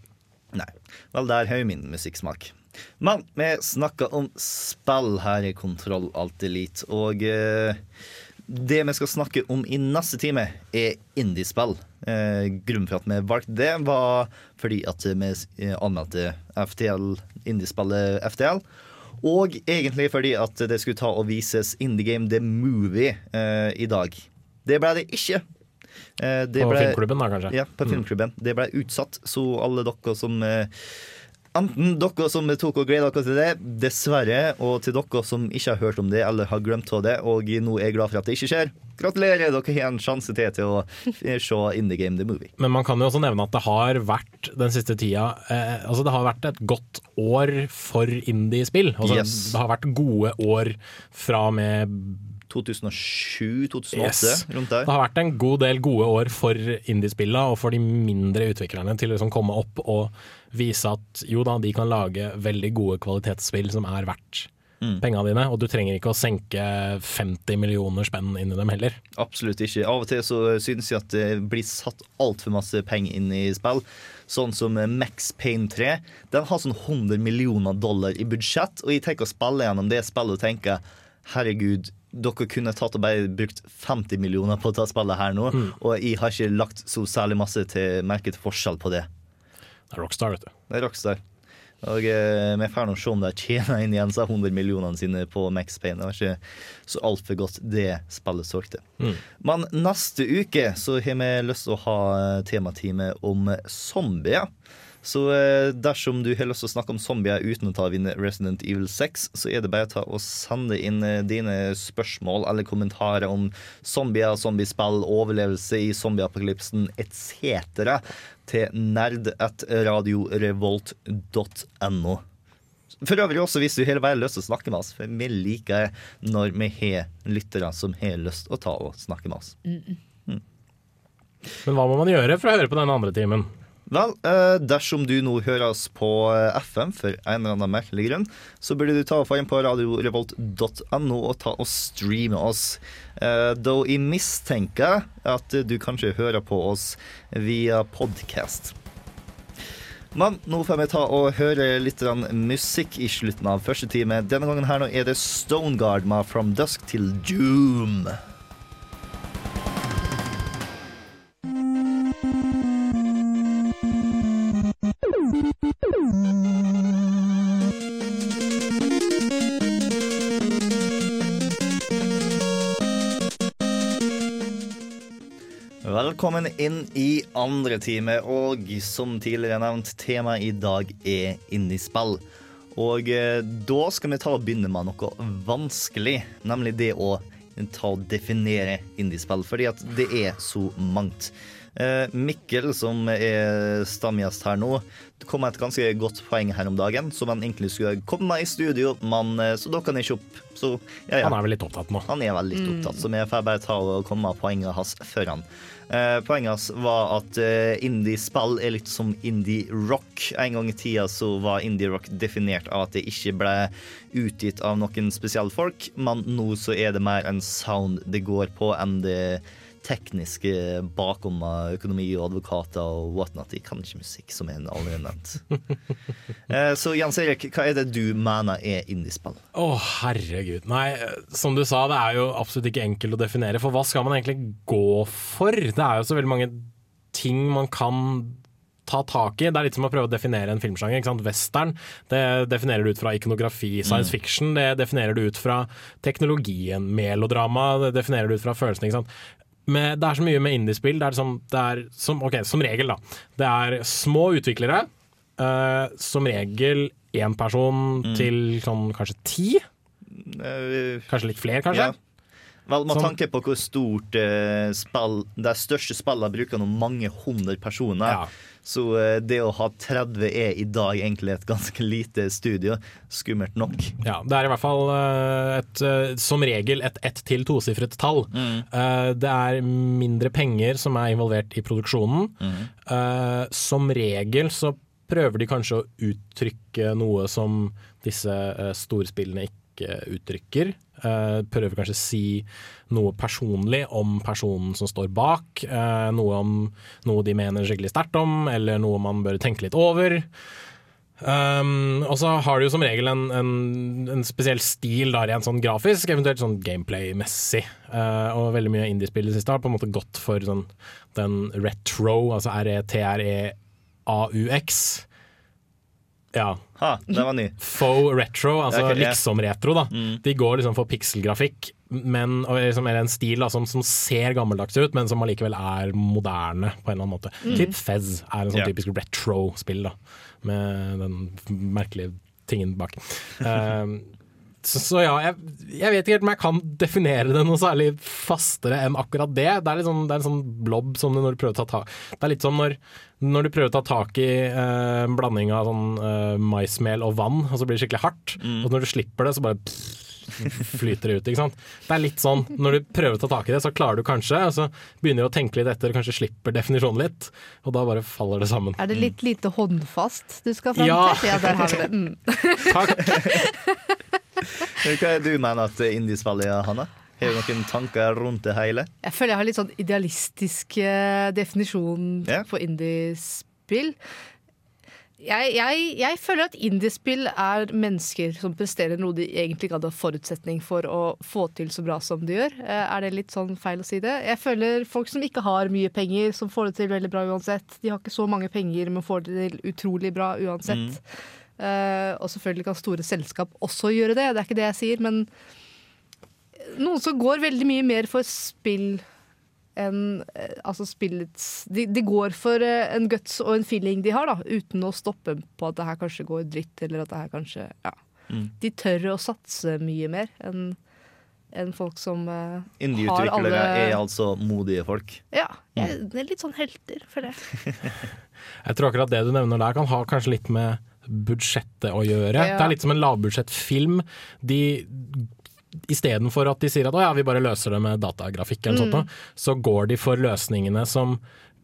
[SPEAKER 1] Nei. Vel, der har jo min musikksmak. Men vi snakker om spill her i Kontroll Alt Elite, og eh, det vi skal snakke om i neste time, er indiespill. Eh, grunnen for at vi valgte det, var fordi at vi eh, anmeldte FTL, indiespillet FTL. Og egentlig fordi at det skulle ta og vises Indie Game The Movie eh, i dag. Det ble det ikke. Eh, det
[SPEAKER 3] På
[SPEAKER 1] ble-
[SPEAKER 3] filmklubben, da, kanskje.
[SPEAKER 1] ja, på filmklubben. Det ble utsatt, så alle dere som eh, Enten dere som tok og gleda dere til det, dessverre, og til dere som ikke har hørt om det eller har glemt av det, og nå er glad for at det ikke skjer, gratulerer, dere har en sjanse til til å se se Indie Game The Movie.
[SPEAKER 3] Men man kan jo også nevne at det har vært den siste tida eh, Altså det har vært et godt år for indie-spill. Altså
[SPEAKER 1] Yes.
[SPEAKER 3] Det har vært gode år fra og med
[SPEAKER 1] 2007-2008,
[SPEAKER 3] Yes.
[SPEAKER 1] rundt
[SPEAKER 3] Det har vært en god del gode år for indiespillene og for de mindre utviklerne til å liksom komme opp og vise at jo da, de kan lage veldig gode kvalitetsspill som er verdt
[SPEAKER 1] Mm.
[SPEAKER 3] penga dine, og du trenger ikke å senke 50 millioner spenn inn i dem heller.
[SPEAKER 1] Absolutt ikke. Av og til så synes jeg at det blir satt altfor masse penger inn i spill. Sånn som Max Payne 3. Den har sånn 100 millioner dollar i budsjett, og jeg tenker å spille gjennom det spillet og tenker herregud, dere kunne tatt og bare brukt 50 millioner på å ta spillet her nå, og jeg har ikke lagt så særlig masse til merke til forskjell på det.
[SPEAKER 3] Det er Rockstar, vet du.
[SPEAKER 1] Det er Rockstar. Og eh, vi får nå se om de tjener inn igjen seg 100 millionene sine på Max Payne. Det var ikke så altfor godt det spillet solgte. Men neste uke så har vi lyst til å ha temateamet tematime om zombier. Så eh, dersom du har lyst til å snakke om zombier uten å ta inn Resident Evil 6, så er det bare å ta og sende inn eh, dine spørsmål eller kommentarer om zombier, zombiespill, overlevelse i zombieapokalypsen etc. til nerd.radiorevolt.no. For øvrig også hvis du har lyst til å snakke med oss, for vi liker når vi har lyttere som har lyst til å ta og snakke med oss.
[SPEAKER 3] Men hva må man gjøre for å høre på den andre timen?
[SPEAKER 1] Vel, eh, dersom du nå hører oss på eh, FM for en eller annen merkelig grunn, så burde du ta og få på radiorevolt.no og ta og streame oss. Eh, Da jeg mistenker at du kanskje hører på oss via podcast. Men nå får vi ta og høre litt musikk i slutten av første time. Denne gangen her nå er det Stoneguard med From Dusk til Doom. Velkommen inn i andre time, og som tidligere nevnt, temaet i dag er indiespill. Og eh, da skal vi ta og begynne med noe vanskelig, nemlig det å ta og definere indiespill, fordi at det er så mangt. Eh, Mikkel, som er stamgjest her nå, kom med et ganske godt poeng her om dagen, som han egentlig skulle komme med i studio, men eh, så dukka han ikke opp. Så ja, ja.
[SPEAKER 3] Han er vel litt opptatt nå.
[SPEAKER 1] Han er veldig litt opptatt, så vi får bare ta og komme med poenget hans før han. Eh, poenget hans var at eh, indie-spill er litt som indie-rock. En gang i tida så var indie-rock definert av at det ikke ble utgitt av noen spesielle folk, men nå så er det mer en sound det går på enn det tekniske bakom økonomi og advokater og whatnot. De kan ikke musikk, som er allerede nevnt. (laughs) Eh, så Jens Erik, hva er det du mener er indiespill?
[SPEAKER 3] Å, herregud. Nei, som du sa, det er jo absolutt ikke enkelt å definere. For hva skal man egentlig gå for? Det er jo så veldig mange ting man kan ta tak i. Det er litt som å prøve å definere en filmsjanger. ikke sant? Western det definerer du ut fra ikonografi. Science fiction det definerer du ut fra teknologien. Melodrama det definerer du ut fra følelsene. ikke sant? Men det er så mye med indiespill. Det er, som, det er som, okay, som regel, da. Det er små utviklere. Uh, som regel én person til sånn kanskje ti.
[SPEAKER 1] Eh,
[SPEAKER 3] Kanskje litt flere, kanskje?
[SPEAKER 1] Ja. Vel, med
[SPEAKER 3] Som-
[SPEAKER 1] tanke på hvor stort eh, spill De største spillene bruker nå mange hundre personer.
[SPEAKER 3] Ja.
[SPEAKER 1] Så eh, det å ha 30 er i dag egentlig et ganske lite studio. Skummelt nok.
[SPEAKER 3] Ja, det er i hvert fall eh, et, eh, som regel et ett til tosifret tall. Eh, Det er mindre penger som er involvert i produksjonen. Eh, Som regel så prøver de kanskje å uttrykke noe som disse eh, storspillene ikke uttrykker. Eh, Prøver kanskje å si noe personlig om personen som står bak. eh, Noe om noe de mener skikkelig sterkt om, eller noe man bør tenke litt over. Um, og så har du jo som regel en, en, en spesiell stil da, rent sånn grafisk, eventuelt sånn gameplay-messig. Uh, og veldig mye indiespill i det siste har på en måte gått for sånn, den retro, altså R-E-T-R-E-A-U-X. Ja.
[SPEAKER 1] Ha, det var ny.
[SPEAKER 3] Faux retro, altså
[SPEAKER 1] okay,
[SPEAKER 3] liksom retro. da De går liksom for pikselgrafikk, men, og liksom, er en stil da, som, som ser gammeldags ut, men som allikevel er moderne på en eller annen måte. Typ Fez er en sånn
[SPEAKER 1] yeah.
[SPEAKER 3] typisk retro-spill, da med den merkelige tingen bak. Um, (laughs) så, ja, jeg, jeg vet ikke helt om jeg kan definere det noe særlig fastere enn akkurat det. Det er, litt sånn, det er en sånn blob som du når du prøver å ta tak Det er litt som når, når du prøver å ta tak i eh, en blanding av sånn eh, maismel og vann, og så blir det skikkelig hardt. Og når du slipper det, så bare (laughs) flyter det ut. ikke sant? Det er litt sånn, Når du prøver å ta tak i det, så klarer du kanskje, og så begynner du å tenke litt etter, kanskje slipper definisjonen litt, og da bare faller det sammen.
[SPEAKER 2] Er det litt lite håndfast du skal fram
[SPEAKER 3] Ja.
[SPEAKER 2] til? Ja, der har vi det. Mm. (laughs)
[SPEAKER 3] Takk! (laughs) (laughs)
[SPEAKER 1] Hva er du mener at indiespillet er, Hanna? Har du noen tanker rundt det hele?
[SPEAKER 2] Jeg føler jeg har litt sånn idealistisk eh, definisjon
[SPEAKER 1] Ja.
[SPEAKER 2] på indiespill. Jeg, jeg, jeg føler at indiespill er mennesker som presterer noe de egentlig ikke hadde forutsetning for å få til så bra som de gjør. Eh, Er det litt sånn feil å si det? Jeg føler folk som ikke har mye penger, som får det til veldig bra uansett. De har ikke så mange penger, men får det til utrolig bra uansett. Eh, og selvfølgelig kan store selskap også gjøre det, det er ikke det jeg sier, men noen som går veldig mye mer for spill enn eh, altså spillets de, de går for eh, en guts og en feeling de har, da, uten å stoppe på at det her kanskje går dritt, eller at det her kanskje Ja. De tør å satse mye mer enn enn folk som uh, har
[SPEAKER 1] Indieutviklere
[SPEAKER 2] alle
[SPEAKER 1] er altså modige folk.
[SPEAKER 2] Ja. Jeg, det er litt sånn helter, for det. (laughs) (laughs)
[SPEAKER 3] Jeg tror akkurat det du nevner der kan ha kanskje litt med budsjettet å gjøre.
[SPEAKER 2] Ja.
[SPEAKER 3] Det er litt som en lavbudsjettfilm. De Istedenfor at de sier at å ja, vi bare løser det med datagrafikk, eller
[SPEAKER 2] Mm.
[SPEAKER 3] sånt, så går de for løsningene som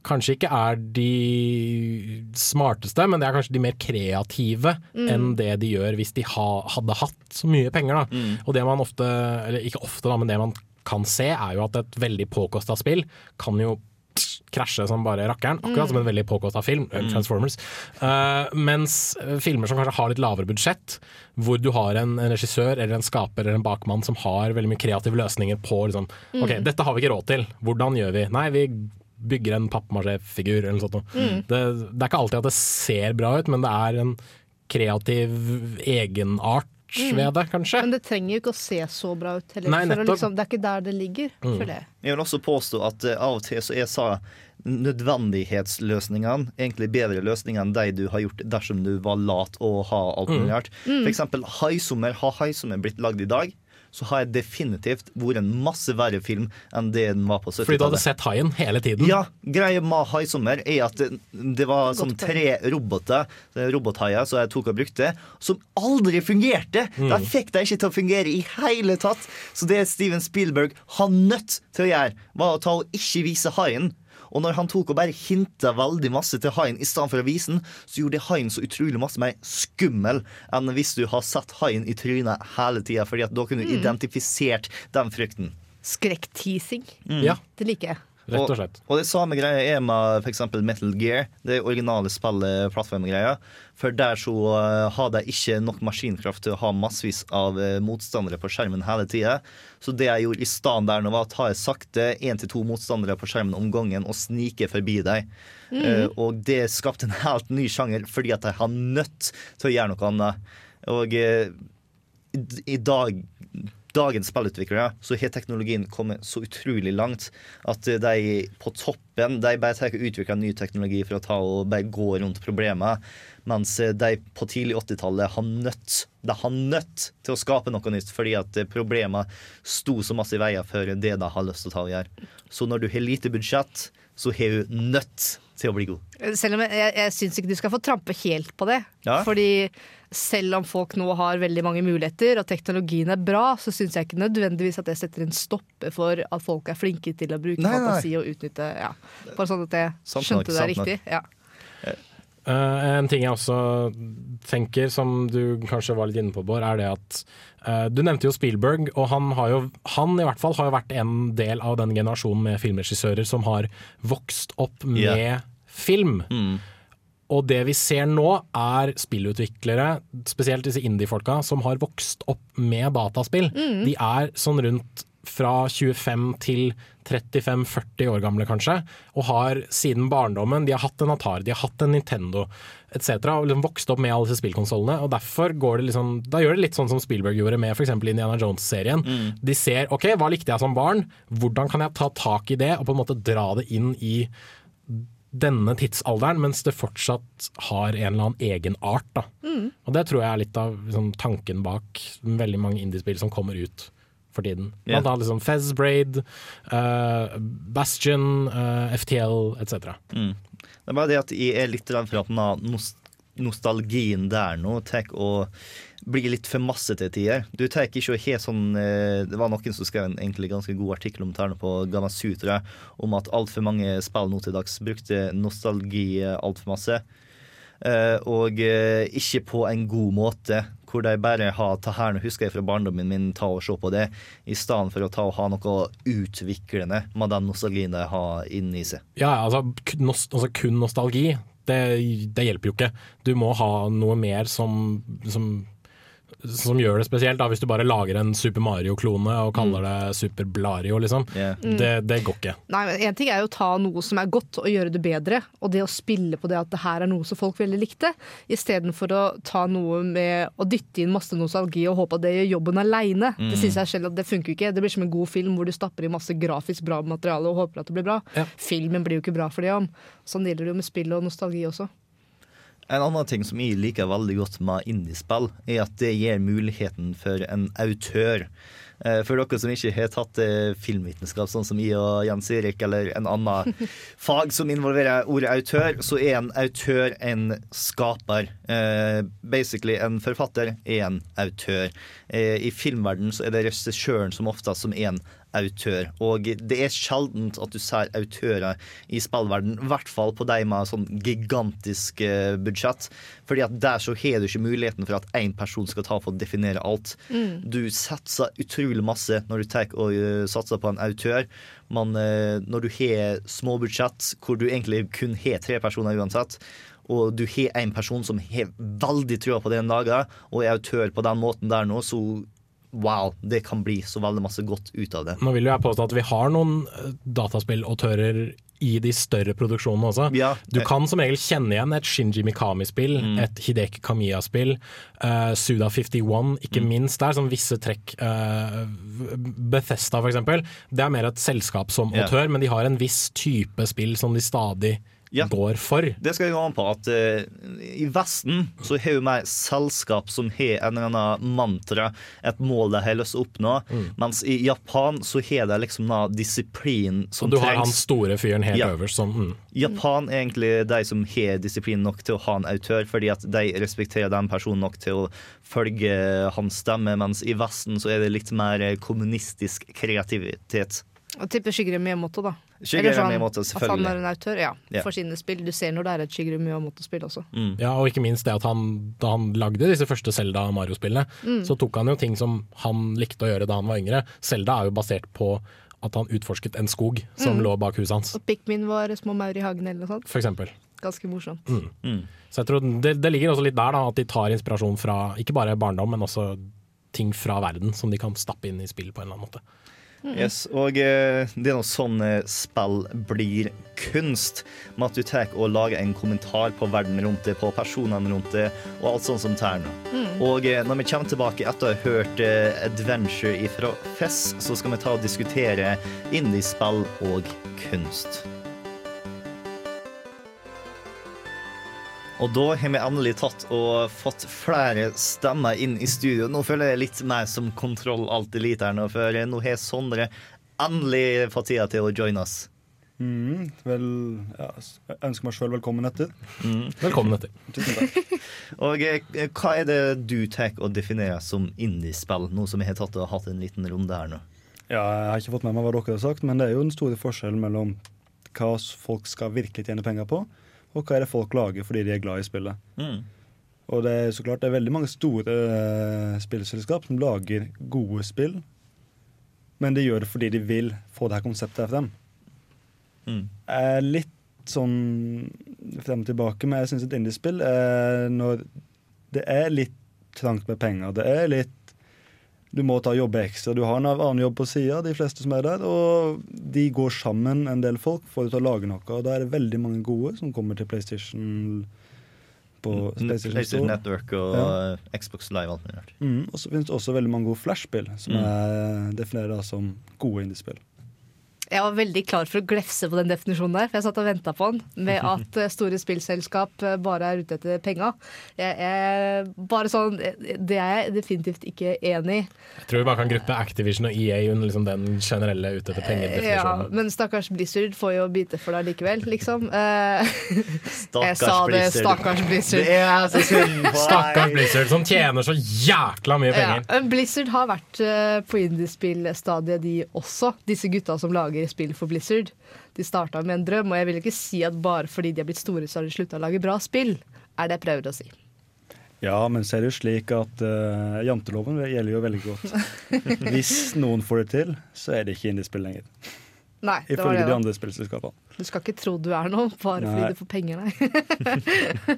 [SPEAKER 3] kanskje ikke er de smarteste, men det er kanskje de mer kreative
[SPEAKER 2] Mm.
[SPEAKER 3] enn det de gjør hvis de ha, hadde hatt så mye penger. Da.
[SPEAKER 1] Mm.
[SPEAKER 3] Og det man ofte, eller ikke ofte, da, men det man kan se, er jo at et veldig påkosta spill kan jo krasje som bare rakkeren, akkurat som en veldig påkosta film, Transformers. Transformers. Uh, mens eh, filmer som kanskje har litt lavere budsjett, hvor du har en, en regissør eller en skaper eller en bakmann som har veldig mye kreative løsninger på liksom, OK, dette har vi ikke råd til, hvordan gjør vi? Nei, vi bygger en pappmasjé-figur eller noe sånt. noe. Det, det er ikke alltid at det ser bra ut, men det er en kreativ egenart ved det, kanskje.
[SPEAKER 2] Men det trenger jo ikke å se så bra ut heller.
[SPEAKER 3] Nei,
[SPEAKER 2] for å liksom, det er ikke der det ligger, føler jeg.
[SPEAKER 1] Jeg vil også påstå at uh, av og til så er sa nødvendighetsløsningene egentlig bedre løsninger enn de du har gjort dersom du var lat og har alt mulig rart. For eksempel Haisommer. Har Haisommer blitt lagd i dag, så har jeg definitivt vært en masse verre film enn det den var på 70-tallet.
[SPEAKER 3] Fordi du hadde sett haien hele tiden.
[SPEAKER 1] Ja, greia med Haisommer er at det, det var sånn tre roboter, eh, robothaier, som jeg tok og brukte, som aldri fungerte! Da fikk det ikke til å fungere i hele tatt. Så det Steven Spielberg har nødt til å gjøre, var å ta og ikke vise haien. Og når han tok og bare hinta veldig masse til haien i stedet for å vise den, så gjorde det haien så utrolig masse mer skummel enn hvis du har sett haien i trynet hele tida, fordi at da kunne du identifisert den frykten.
[SPEAKER 2] Skrekkteasing.
[SPEAKER 3] Ja,
[SPEAKER 2] Det liker jeg.
[SPEAKER 3] Rett og slett.
[SPEAKER 1] Og, og det samme greia er med f.eks. Metal Gear, det originale spillet, plattformgreia. For der så eh, har de ikke nok maskinkraft til å ha massevis av eh, motstandere på skjermen hele tida. Så det jeg gjorde i stedet der nå, var å ta sakte én til to motstandere på skjermen om gangen og snike forbi dem. Eh, og det skapte en helt ny sjanger, fordi at de har nødt til å gjøre noe annet. Og uh, i, i dag dagens spillutviklere så har teknologien kommet så utrolig langt at de på toppen de bare tar og utvikler ny teknologi for å ta og bare gå rundt problemet, mens de på tidlig 80-tallet har nødt de har nødt til å skape noe nytt fordi at problemer problemet sto så masse i veien for det de har lyst til å ta og gjøre. Så når du har lite budsjett, så har du nødt til å bli god.
[SPEAKER 2] Selv om jeg, jeg syns ikke du skal få trampe helt på det.
[SPEAKER 1] Ja.
[SPEAKER 2] Fordi selv om folk nå har veldig mange muligheter, og teknologien er bra, så syns jeg ikke nødvendigvis at det setter en stopper for at folk er flinke til å bruke
[SPEAKER 1] Nei, nei.
[SPEAKER 2] fantasi og utnytte ja. Bare sånn at jeg
[SPEAKER 1] Sant nok,
[SPEAKER 2] skjønte det
[SPEAKER 1] er
[SPEAKER 2] riktig. Ja.
[SPEAKER 3] Uh, en ting jeg også tenker, som du kanskje var litt inne på, Bård, er det at uh, Du nevnte jo Spielberg, og han, har jo, han i hvert fall har jo vært en del av den generasjonen med filmregissører som har vokst opp med
[SPEAKER 1] yeah.
[SPEAKER 3] film.
[SPEAKER 1] Mm.
[SPEAKER 3] Og det vi ser nå, er spillutviklere, spesielt disse indie-folka, som har vokst opp med dataspill. De er sånn rundt fra 25 til 35-40 år gamle, kanskje, og har siden barndommen De har hatt en Atari, de har hatt en Nintendo etc. Og liksom vokst opp med alle disse spillkonsollene. Og derfor går det liksom Da gjør det litt sånn som Spielberg gjorde med f.eks. Indiana Jones-serien. De ser OK, hva likte jeg som barn? Hvordan kan jeg ta tak i det og på en måte dra det inn i denne tidsalderen, mens det fortsatt har en eller annen egen art. Da. Og det tror jeg er litt av liksom, tanken bak veldig mange indiespill som kommer ut for tiden. Blant annet liksom Fez Braid, uh, Bastion, uh, FTL etc.
[SPEAKER 1] Mm. Det er bare det at jeg er litt redd for at nostalgien der nå tar og blir litt for masse til tider. Du tar ikke å ha sånn eh, Det var noen som skrev en egentlig ganske god artikkel om tærne på Gamasutra om at altfor mange spill nå til dags brukte nostalgi altfor masse. Eh, og eh, ikke på en god måte, hvor de bare har ta her, nå husker jeg fra barndommen min, ta og se på det, i stedet for å ta og ha noe utviklende med den nostalgien de har inni seg.
[SPEAKER 3] Ja, altså, kun, altså kun nostalgi, det, det hjelper jo ikke. Du må ha noe mer som, som, som gjør det spesielt. Da. Hvis du bare lager en Super Mario-klone og kaller det Super Blario, liksom.
[SPEAKER 1] Yeah.
[SPEAKER 3] Det, det går ikke.
[SPEAKER 2] Nei, men En ting er jo å ta noe som er godt og gjøre det bedre, og det å spille på det at det her er noe som folk veldig likte, istedenfor å ta noe med å dytte inn masse nostalgi og håpe at det gjør jobben aleine. Det synes jeg selv at det funker ikke. Det blir som en god film hvor du stapper i masse grafisk bra materiale og håper at det blir bra.
[SPEAKER 3] Ja.
[SPEAKER 2] Filmen blir jo ikke bra for det om. Sånn gjelder det jo med spill og nostalgi også.
[SPEAKER 1] En annen ting som jeg liker veldig godt med indiespill, er at det gir muligheten for en autør. Eh, For dere som ikke har tatt eh, filmvitenskap, sånn som jeg og Jens Erik, eller en annen (laughs) fag som involverer ordet autør, så er en autør en skaper. Eh, Basically, en forfatter er en autør. I filmverdenen så er det regissøren som oftest som er en autør. Og det er sjeldent at du ser autører i spillverden, i hvert fall på de med sånn gigantisk eh, budsjett. Fordi at der så har du ikke muligheten for at én person skal ta for å definere alt. Du satser utrolig masse når du tar og eh, satser på en autør. Men eh, når du har små budsjett, hvor du egentlig kun har tre personer uansett, og du har en person som har veldig trua på det en dag, og er autør på den måten der nå, så wow, det kan bli så veldig masse godt ut av det.
[SPEAKER 3] Nå vil jo jeg påstå at vi har noen eh, dataspillautører i de større produksjonene også.
[SPEAKER 1] Ja.
[SPEAKER 3] Du kan som regel kjenne igjen et Shinji Mikami-spill, et Hideki Kamiya-spill, uh, Suda 51, ikke minst der, som visse trekk. uh, Bethesda eksempel, det er mer et selskap som
[SPEAKER 1] Ja.
[SPEAKER 3] autør, men de har en viss type spill som de stadig
[SPEAKER 1] Ja.
[SPEAKER 3] går for.
[SPEAKER 1] Det skal jeg gå an på at uh, i Vesten så har jo mer selskap som har en eller annen mantra, et mål de har lyst til å oppnå, mens i Japan så har de liksom da disiplin som
[SPEAKER 3] Og du har han store fyren helt
[SPEAKER 1] Ja.
[SPEAKER 3] øverst som mm.
[SPEAKER 1] Japan er egentlig de som har disiplin nok til å ha en autør, fordi at de respekterer den personen nok til å følge hans stemme, mens i Vesten så er det litt mer eh, kommunistisk kreativitet.
[SPEAKER 2] Og tipper Shigeru Miyamoto, da.
[SPEAKER 1] Shigeru
[SPEAKER 2] Eller motor,
[SPEAKER 1] selvfølgelig.
[SPEAKER 2] At han er en autør, ja.
[SPEAKER 1] yeah.
[SPEAKER 2] For sine spill. Du ser når det er et Shigeru Miyamoto-spill også.
[SPEAKER 3] Ja, og ikke minst det at han, da han lagde disse første Zelda Mario-spillene, så tok han jo ting som han likte å gjøre da han var yngre. Zelda er jo basert på at han utforsket en skog som lå bak huset hans,
[SPEAKER 2] Og Pikmin var små maur i hagen eller noe sånt.
[SPEAKER 3] for eksempel.
[SPEAKER 2] Ganske morsomt.
[SPEAKER 3] Så jeg tror det, det ligger også litt der da, at de tar inspirasjon fra ikke bare barndom, men også ting fra verden som de kan stappe inn i spill på en eller annen måte.
[SPEAKER 1] Yes, og eh, det er noe sånn eh, spill blir kunst. Med at du tar og lager en kommentar på verden rundt det, på personene rundt det, og alt sånt som tær nå. Og eh, når vi kommer tilbake etter å ha hørt eh, Adventure fra Fess, så skal vi ta og diskutere indiespill og kunst. Og da har vi endelig tatt og fått flere stemmer inn i studio. Nå føler jeg litt mer som kontroll alt elite her nå, for nå har Sondre endelig fått tida til å joine oss.
[SPEAKER 8] Mm, vel, ja, jeg ønsker meg sjøl velkommen etter.
[SPEAKER 3] Velkommen etter.
[SPEAKER 8] Tusen takk. (laughs)
[SPEAKER 1] Og eh, hva er det du tar og definerer som indiespill, nå som vi har tatt og hatt en liten runde her nå?
[SPEAKER 8] Ja, jeg har ikke fått med meg hva dere har sagt, men det er jo den store forskjellen mellom hva folk skal virkelig tjene penger på, og hva er det folk lager fordi de er glad i spillet.
[SPEAKER 1] Mm.
[SPEAKER 8] Og det er så klart det er veldig mange store eh, spillselskap som lager gode spill, men de gjør det fordi de vil få det her konseptet frem.
[SPEAKER 1] Mm.
[SPEAKER 8] Jeg er litt sånn frem og tilbake, men jeg syns et indiespill er når det er litt trangt med penger. Det er litt Du må ta jobb jobbe ekstra. Du har en annen jobb på sida, de fleste som er der, og de går sammen, en del folk, for å lage noe. Og da er det veldig mange gode som kommer til PlayStation på PlayStation
[SPEAKER 1] PlayStation Network og
[SPEAKER 8] Ja.
[SPEAKER 1] eh, Xbox Live alt mulig.
[SPEAKER 8] Mm, og så finnes det også veldig mange gode flashspill, som
[SPEAKER 1] Mm.
[SPEAKER 8] jeg definerer da som gode indiespill.
[SPEAKER 2] Jeg var veldig klar for å glefse på den definisjonen der, for jeg satt og venta på den. Med (laughs) at eh, store spillselskap eh, bare er ute etter penga. Jeg, jeg, bare sånn, det er jeg definitivt ikke enig i.
[SPEAKER 3] Jeg tror vi bare kan gruppe Activision og EA under liksom den generelle ute etter penger-definisjonen.
[SPEAKER 2] Ja, men stakkars Blizzard får jo bite for deg likevel, liksom. Eh, (laughs) jeg
[SPEAKER 1] Stakkars
[SPEAKER 2] sa det, stakkars Blizzard.
[SPEAKER 1] Det er så synd på (laughs)
[SPEAKER 3] Stakkars. Blizzard, som tjener så jækla mye
[SPEAKER 2] Ja,
[SPEAKER 3] penger.
[SPEAKER 2] men Blizzard har vært på indiespillstadiet, de også. Disse gutta som lager spill for Blizzard. De starta med en drøm, og jeg vil ikke si at bare fordi de har blitt store, så har de slutta å lage bra spill. Er det jeg prøver å si.
[SPEAKER 8] Ja, men så er det jo slik at uh, janteloven gjelder jo veldig godt. (laughs) Hvis noen får det til, så er det ikke indiespill lenger.
[SPEAKER 2] Nei, det var
[SPEAKER 8] Ifølge
[SPEAKER 2] det.
[SPEAKER 8] de andre spillselskapene.
[SPEAKER 2] Du skal ikke tro du er noe bare
[SPEAKER 8] Nei.
[SPEAKER 2] fordi du får penger, nei.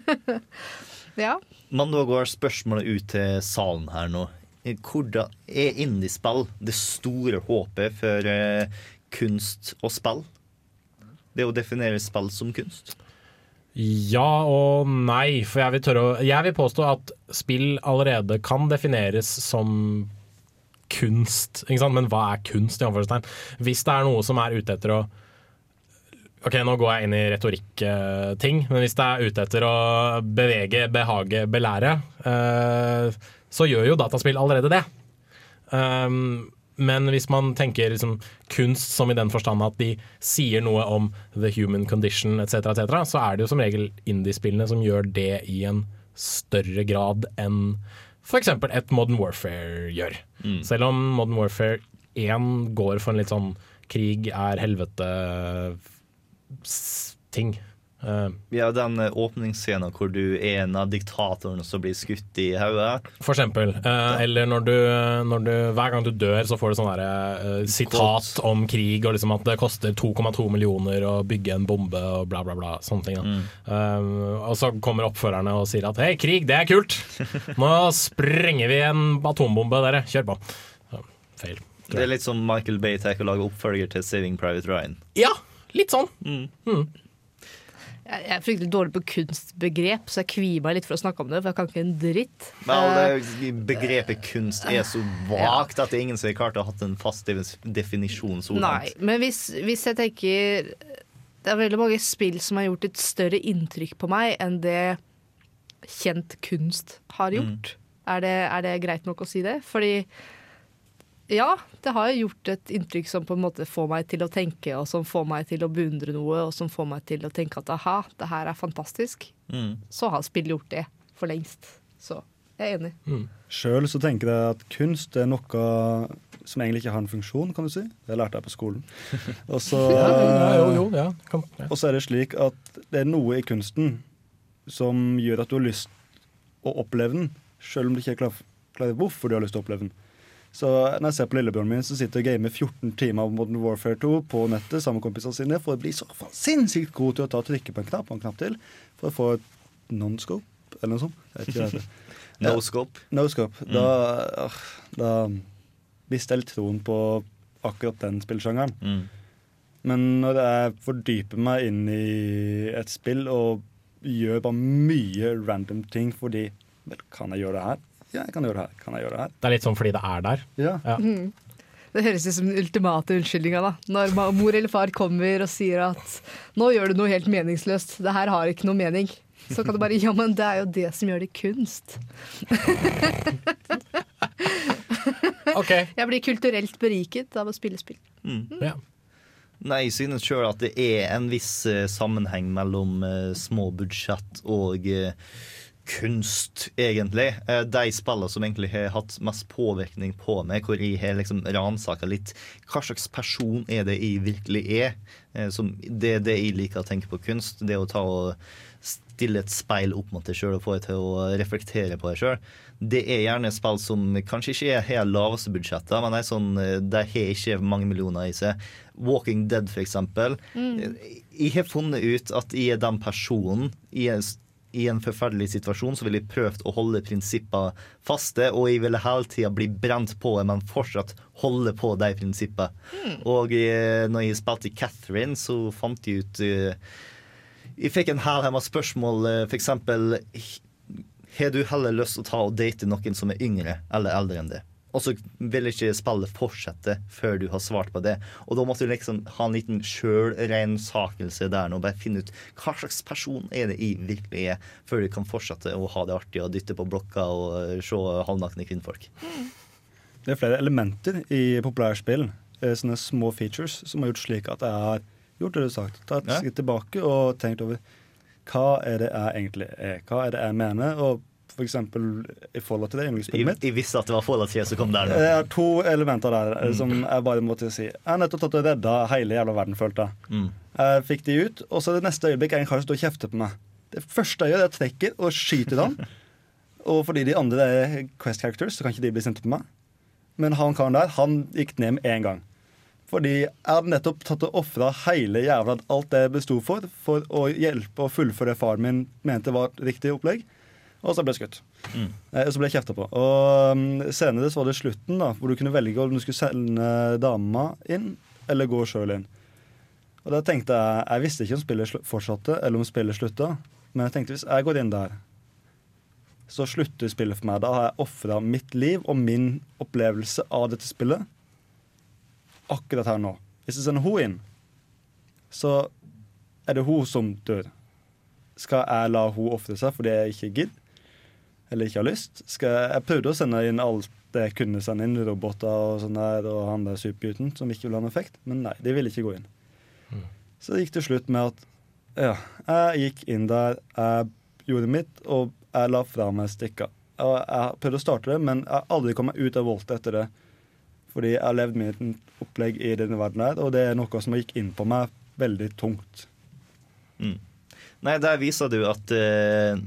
[SPEAKER 2] (laughs) ja.
[SPEAKER 1] Men nå går spørsmålet ut til salen her nå. Hvordan er indiespill det store håpet for eh, kunst og spill? Det å definere spill som kunst?
[SPEAKER 3] Ja og nei, for jeg vil, tørre jeg vil påstå at spill allerede kan defineres som kunst. Men hva er kunst? i anførselstegn? Hvis det er noe som er ute etter å Ok, nå går jeg inn i retorikk-ting, men hvis det er ute etter å bevege, behage, belære, eh, så gjør jo dataspill allerede det. Um, men hvis man tenker liksom, kunst som i den forstand at de sier noe om the human condition etc., etc., så er det jo som regel indiespillene som gjør det i en større grad enn f.eks. et Modern Warfare gjør. Selv om Modern Warfare 1 går for en litt sånn krig er helvete-ting.
[SPEAKER 1] Ja, den eh, åpningsscenen hvor du er en av diktatorene som blir skutt i hodet.
[SPEAKER 3] For eksempel. Eh, eller når du, når du Hver gang du dør, så får du sånn derre, eh, sitat om krig, og liksom at det koster 2,2 millioner å bygge en bombe, og bla, bla, bla. Sånne ting. Eh, og så kommer oppførerne og sier at hei, krig, det er kult! Nå sprenger vi en atombombe, dere. Kjør på. Feil.
[SPEAKER 1] Det er litt som Michael Bay tar og lager oppfølger til Saving Private Ryan.
[SPEAKER 3] Ja, litt sånn.
[SPEAKER 2] Jeg jeg er fryktelig dårlig på kunstbegrep, så jeg kvier meg litt for å snakke om det, for jeg kan ikke en dritt.
[SPEAKER 1] Men
[SPEAKER 2] Eh,
[SPEAKER 1] begrepet kunst er så vagt at det er ingen som har klart å ha hatt en fast definisjon så
[SPEAKER 2] Nei, men hvis, hvis jeg tenker Det er veldig mange spill som har gjort et større inntrykk på meg enn det kjent kunst har gjort. Er, det, er det greit nok å si det? Fordi ja, det har gjort et inntrykk som på en måte får meg til å tenke, og som får meg til å beundre noe, og som får meg til å tenke at aha, det her er fantastisk.
[SPEAKER 1] Mm.
[SPEAKER 2] Så har spill gjort det for lengst. Så jeg er enig.
[SPEAKER 8] Sjøl så tenker jeg at kunst er noe som egentlig ikke har en funksjon, kan du si. Det lærte jeg på skolen. (laughs) Og så,
[SPEAKER 3] Ja, jo, jo, ja. Kan, ja.
[SPEAKER 8] og så er det slik at det er noe i kunsten som gjør at du har lyst å oppleve den, sjøl om du ikke er klar, klar over hvorfor du har lyst til å oppleve den. Så når jeg ser på lillebjørnen min som sitter og gamer 14 timer av Modern Warfare 2 på nettet sammen med kompisene sine for å bli så sinnssykt god til å ta og trykke på en knapp og en knapp til for å få et non-scope eller noe sånt. Jeg vet ikke hva det heter. (laughs)
[SPEAKER 1] No scope.
[SPEAKER 8] No-scope. Da, ah, da mister jeg litt troen på akkurat den spillsjangeren.
[SPEAKER 1] Mm.
[SPEAKER 8] Men når jeg fordyper meg inn i et spill og gjør bare mye random ting fordi Vel, kan jeg gjøre det her? Ja, jeg kan gjøre det her. Kan jeg gjøre det her?
[SPEAKER 3] Det er litt sånn fordi det er der.
[SPEAKER 8] Ja.
[SPEAKER 3] Ja.
[SPEAKER 2] Det høres ut som den ultimate unnskyldninga, da. Når mor eller far kommer og sier at nå gjør du noe helt meningsløst, det her har ikke noe mening. Så kan du bare ja, men det er jo det som gjør det kunst. (laughs)
[SPEAKER 3] OK.
[SPEAKER 2] Jeg blir kulturelt beriket av å spille spill.
[SPEAKER 3] Ja.
[SPEAKER 1] Nei, jeg synes sjøl at det er en viss eh, sammenheng mellom eh, små budsjett og eh, kunst, egentlig. Eh, de spillene som egentlig har hatt mest påvirkning på meg, hvor jeg har liksom ransaka litt hva slags person er det jeg virkelig er. Eh, som, det er det jeg liker å tenke på kunst. Det å ta og stille et speil opp mot deg sjøl og få deg til å reflektere på deg sjøl. Det er gjerne spill som kanskje ikke er helt laveste budsjetter, men er sånn, eh, de har ikke mange millioner i seg. Walking Dead, for eksempel. Jeg har funnet ut at jeg er den personen Jeg en, i en forferdelig situasjon, så ville jeg prøvd å holde prinsippene faste, og jeg ville hele tida bli brent på, men fortsatt holde på de prinsippene. Og eh, når jeg spilte Catherine, så fant jeg ut eh, Jeg fikk en hel haug med spørsmål, f.eks. for eksempel Har du heller lyst til å ta og date noen som er yngre eller eldre enn det? Og så vil ikke spillet fortsette før du har svart på det. Og da måtte du liksom ha en liten sjølrensakelse der nå. Bare finne ut hva slags person er det i virkelig er, før du kan fortsette å ha det artig og dytte på blokka og eh, se halvnakne kvinnfolk.
[SPEAKER 8] Det er flere elementer i populærspill, eh, sånne små features, som har gjort slik at jeg har gjort det du har sagt. Tatt et skritt tilbake og tenkt over hva er det jeg egentlig er. Hva er det jeg mener? Og for eksempel i forhold til det yndlingsspillet
[SPEAKER 1] Jeg,
[SPEAKER 8] mitt.
[SPEAKER 1] jeg visste at det var Fallout 3 som kom der nå.
[SPEAKER 8] Det er to elementer der mm. som jeg bare måtte si. Jeg har nettopp tatt og redda hele jævla verden, følte jeg.
[SPEAKER 1] Mm.
[SPEAKER 8] Jeg fikk de ut, og så det neste øyeblikk er en kar som står og kjefter på meg. Det første jeg gjør, er at jeg trekker og skyter han. (laughs) Og fordi de andre er Quest characters, så kan ikke de bli sinte på meg. Men han karen der, han gikk ned med en gang. Fordi jeg hadde nettopp tatt og ofra hele jævla alt det jeg besto for, for å hjelpe og fullføre det faren min mente var et riktig opplegg. Og så ble jeg skutt. Eh, Og så ble jeg kjefta på. Og um, senere så var det slutten, da, hvor du kunne velge om du skulle sende dama inn, eller gå sjøl inn. Og da tenkte jeg Jeg visste ikke om spillet fortsatte, eller om spillet slutta. Men jeg tenkte hvis jeg går inn der, så slutter spillet for meg. Da har jeg ofra mitt liv og min opplevelse av dette spillet akkurat her nå. Hvis jeg sender hun inn, så er det hun som dør. Skal jeg la hun ofre seg fordi jeg ikke gidder? Eller ikke har lyst? Skal jeg, prøvde å sende inn alt det jeg kunne sende inn, roboter og sånn der, og han der supergutten som ikke ville ha noen effekt, men nei, de ville ikke gå inn. Så det gikk til slutt med at ja, jeg gikk inn der, jeg gjorde mitt, og jeg la fra meg stikka. Og jeg prøvde å starte det, men jeg har aldri kommet ut av voltet etter det. Fordi jeg har levd mitt opplegg i denne verden her, og det er noe som gikk inn på meg veldig tungt.
[SPEAKER 1] Mm. Nei, der viser du at uh, eh,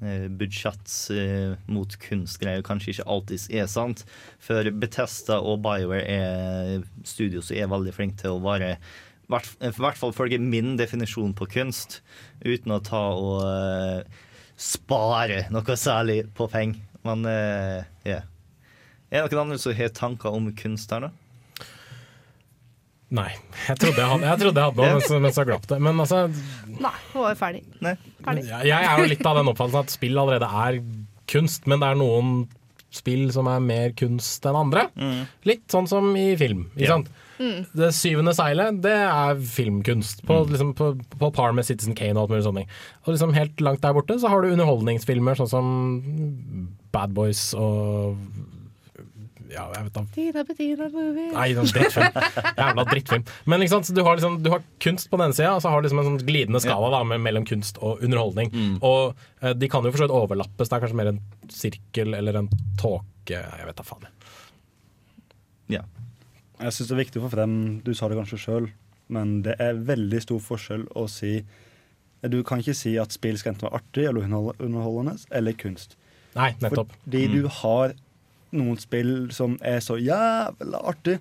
[SPEAKER 1] budsjett eh, mot kunstgreier kanskje ikke alltid er sant. For Betesta og Bioware er studio som er veldig flinke til å være I hvert fall følge min definisjon på kunst, uten å ta og eh, spare noe særlig på penger. Men eh, Yeah. Er det noen andre som har tanker om kunst her, da?
[SPEAKER 3] Nei. Jeg trodde jeg hadde, jeg trodde jeg hadde noe, mens, mens jeg glapp det. Men altså,
[SPEAKER 2] Nei, nå var vi ferdig.
[SPEAKER 1] Nei.
[SPEAKER 2] Ferdig.
[SPEAKER 3] jeg jeg er jo litt av den oppfattelsen at spill allerede er kunst, men det er noen spill som er mer kunst enn andre. Litt sånn som i film. Ikke
[SPEAKER 1] Ja.
[SPEAKER 3] sant? Det syvende seilet, det er filmkunst. På, liksom, på, på par med Citizen Kane og alt mulig sånne ting. Og liksom helt langt der borte så har du underholdningsfilmer sånn som Bad Boys og Ja, jeg vet da
[SPEAKER 2] Tina Bettina movie.
[SPEAKER 3] Nei, sånn drittfilm. Jævla drittfilm. Men ikke sant, du, har liksom, du har kunst på den ene sida, og så har du liksom en sånn glidende skala da, med, mellom kunst og underholdning. Og eh, de kan jo for så vidt overlappes. Det er kanskje mer en sirkel eller en tåke Jeg vet da faen.
[SPEAKER 1] Ja.
[SPEAKER 8] Jeg syns det er viktig å få frem Du sa det kanskje sjøl, men det er veldig stor forskjell å si Du kan ikke si at spill skal enten være artig eller underholdende eller kunst.
[SPEAKER 3] Nei, nettopp.
[SPEAKER 8] Fordi du har noen spill som er så jævla artig.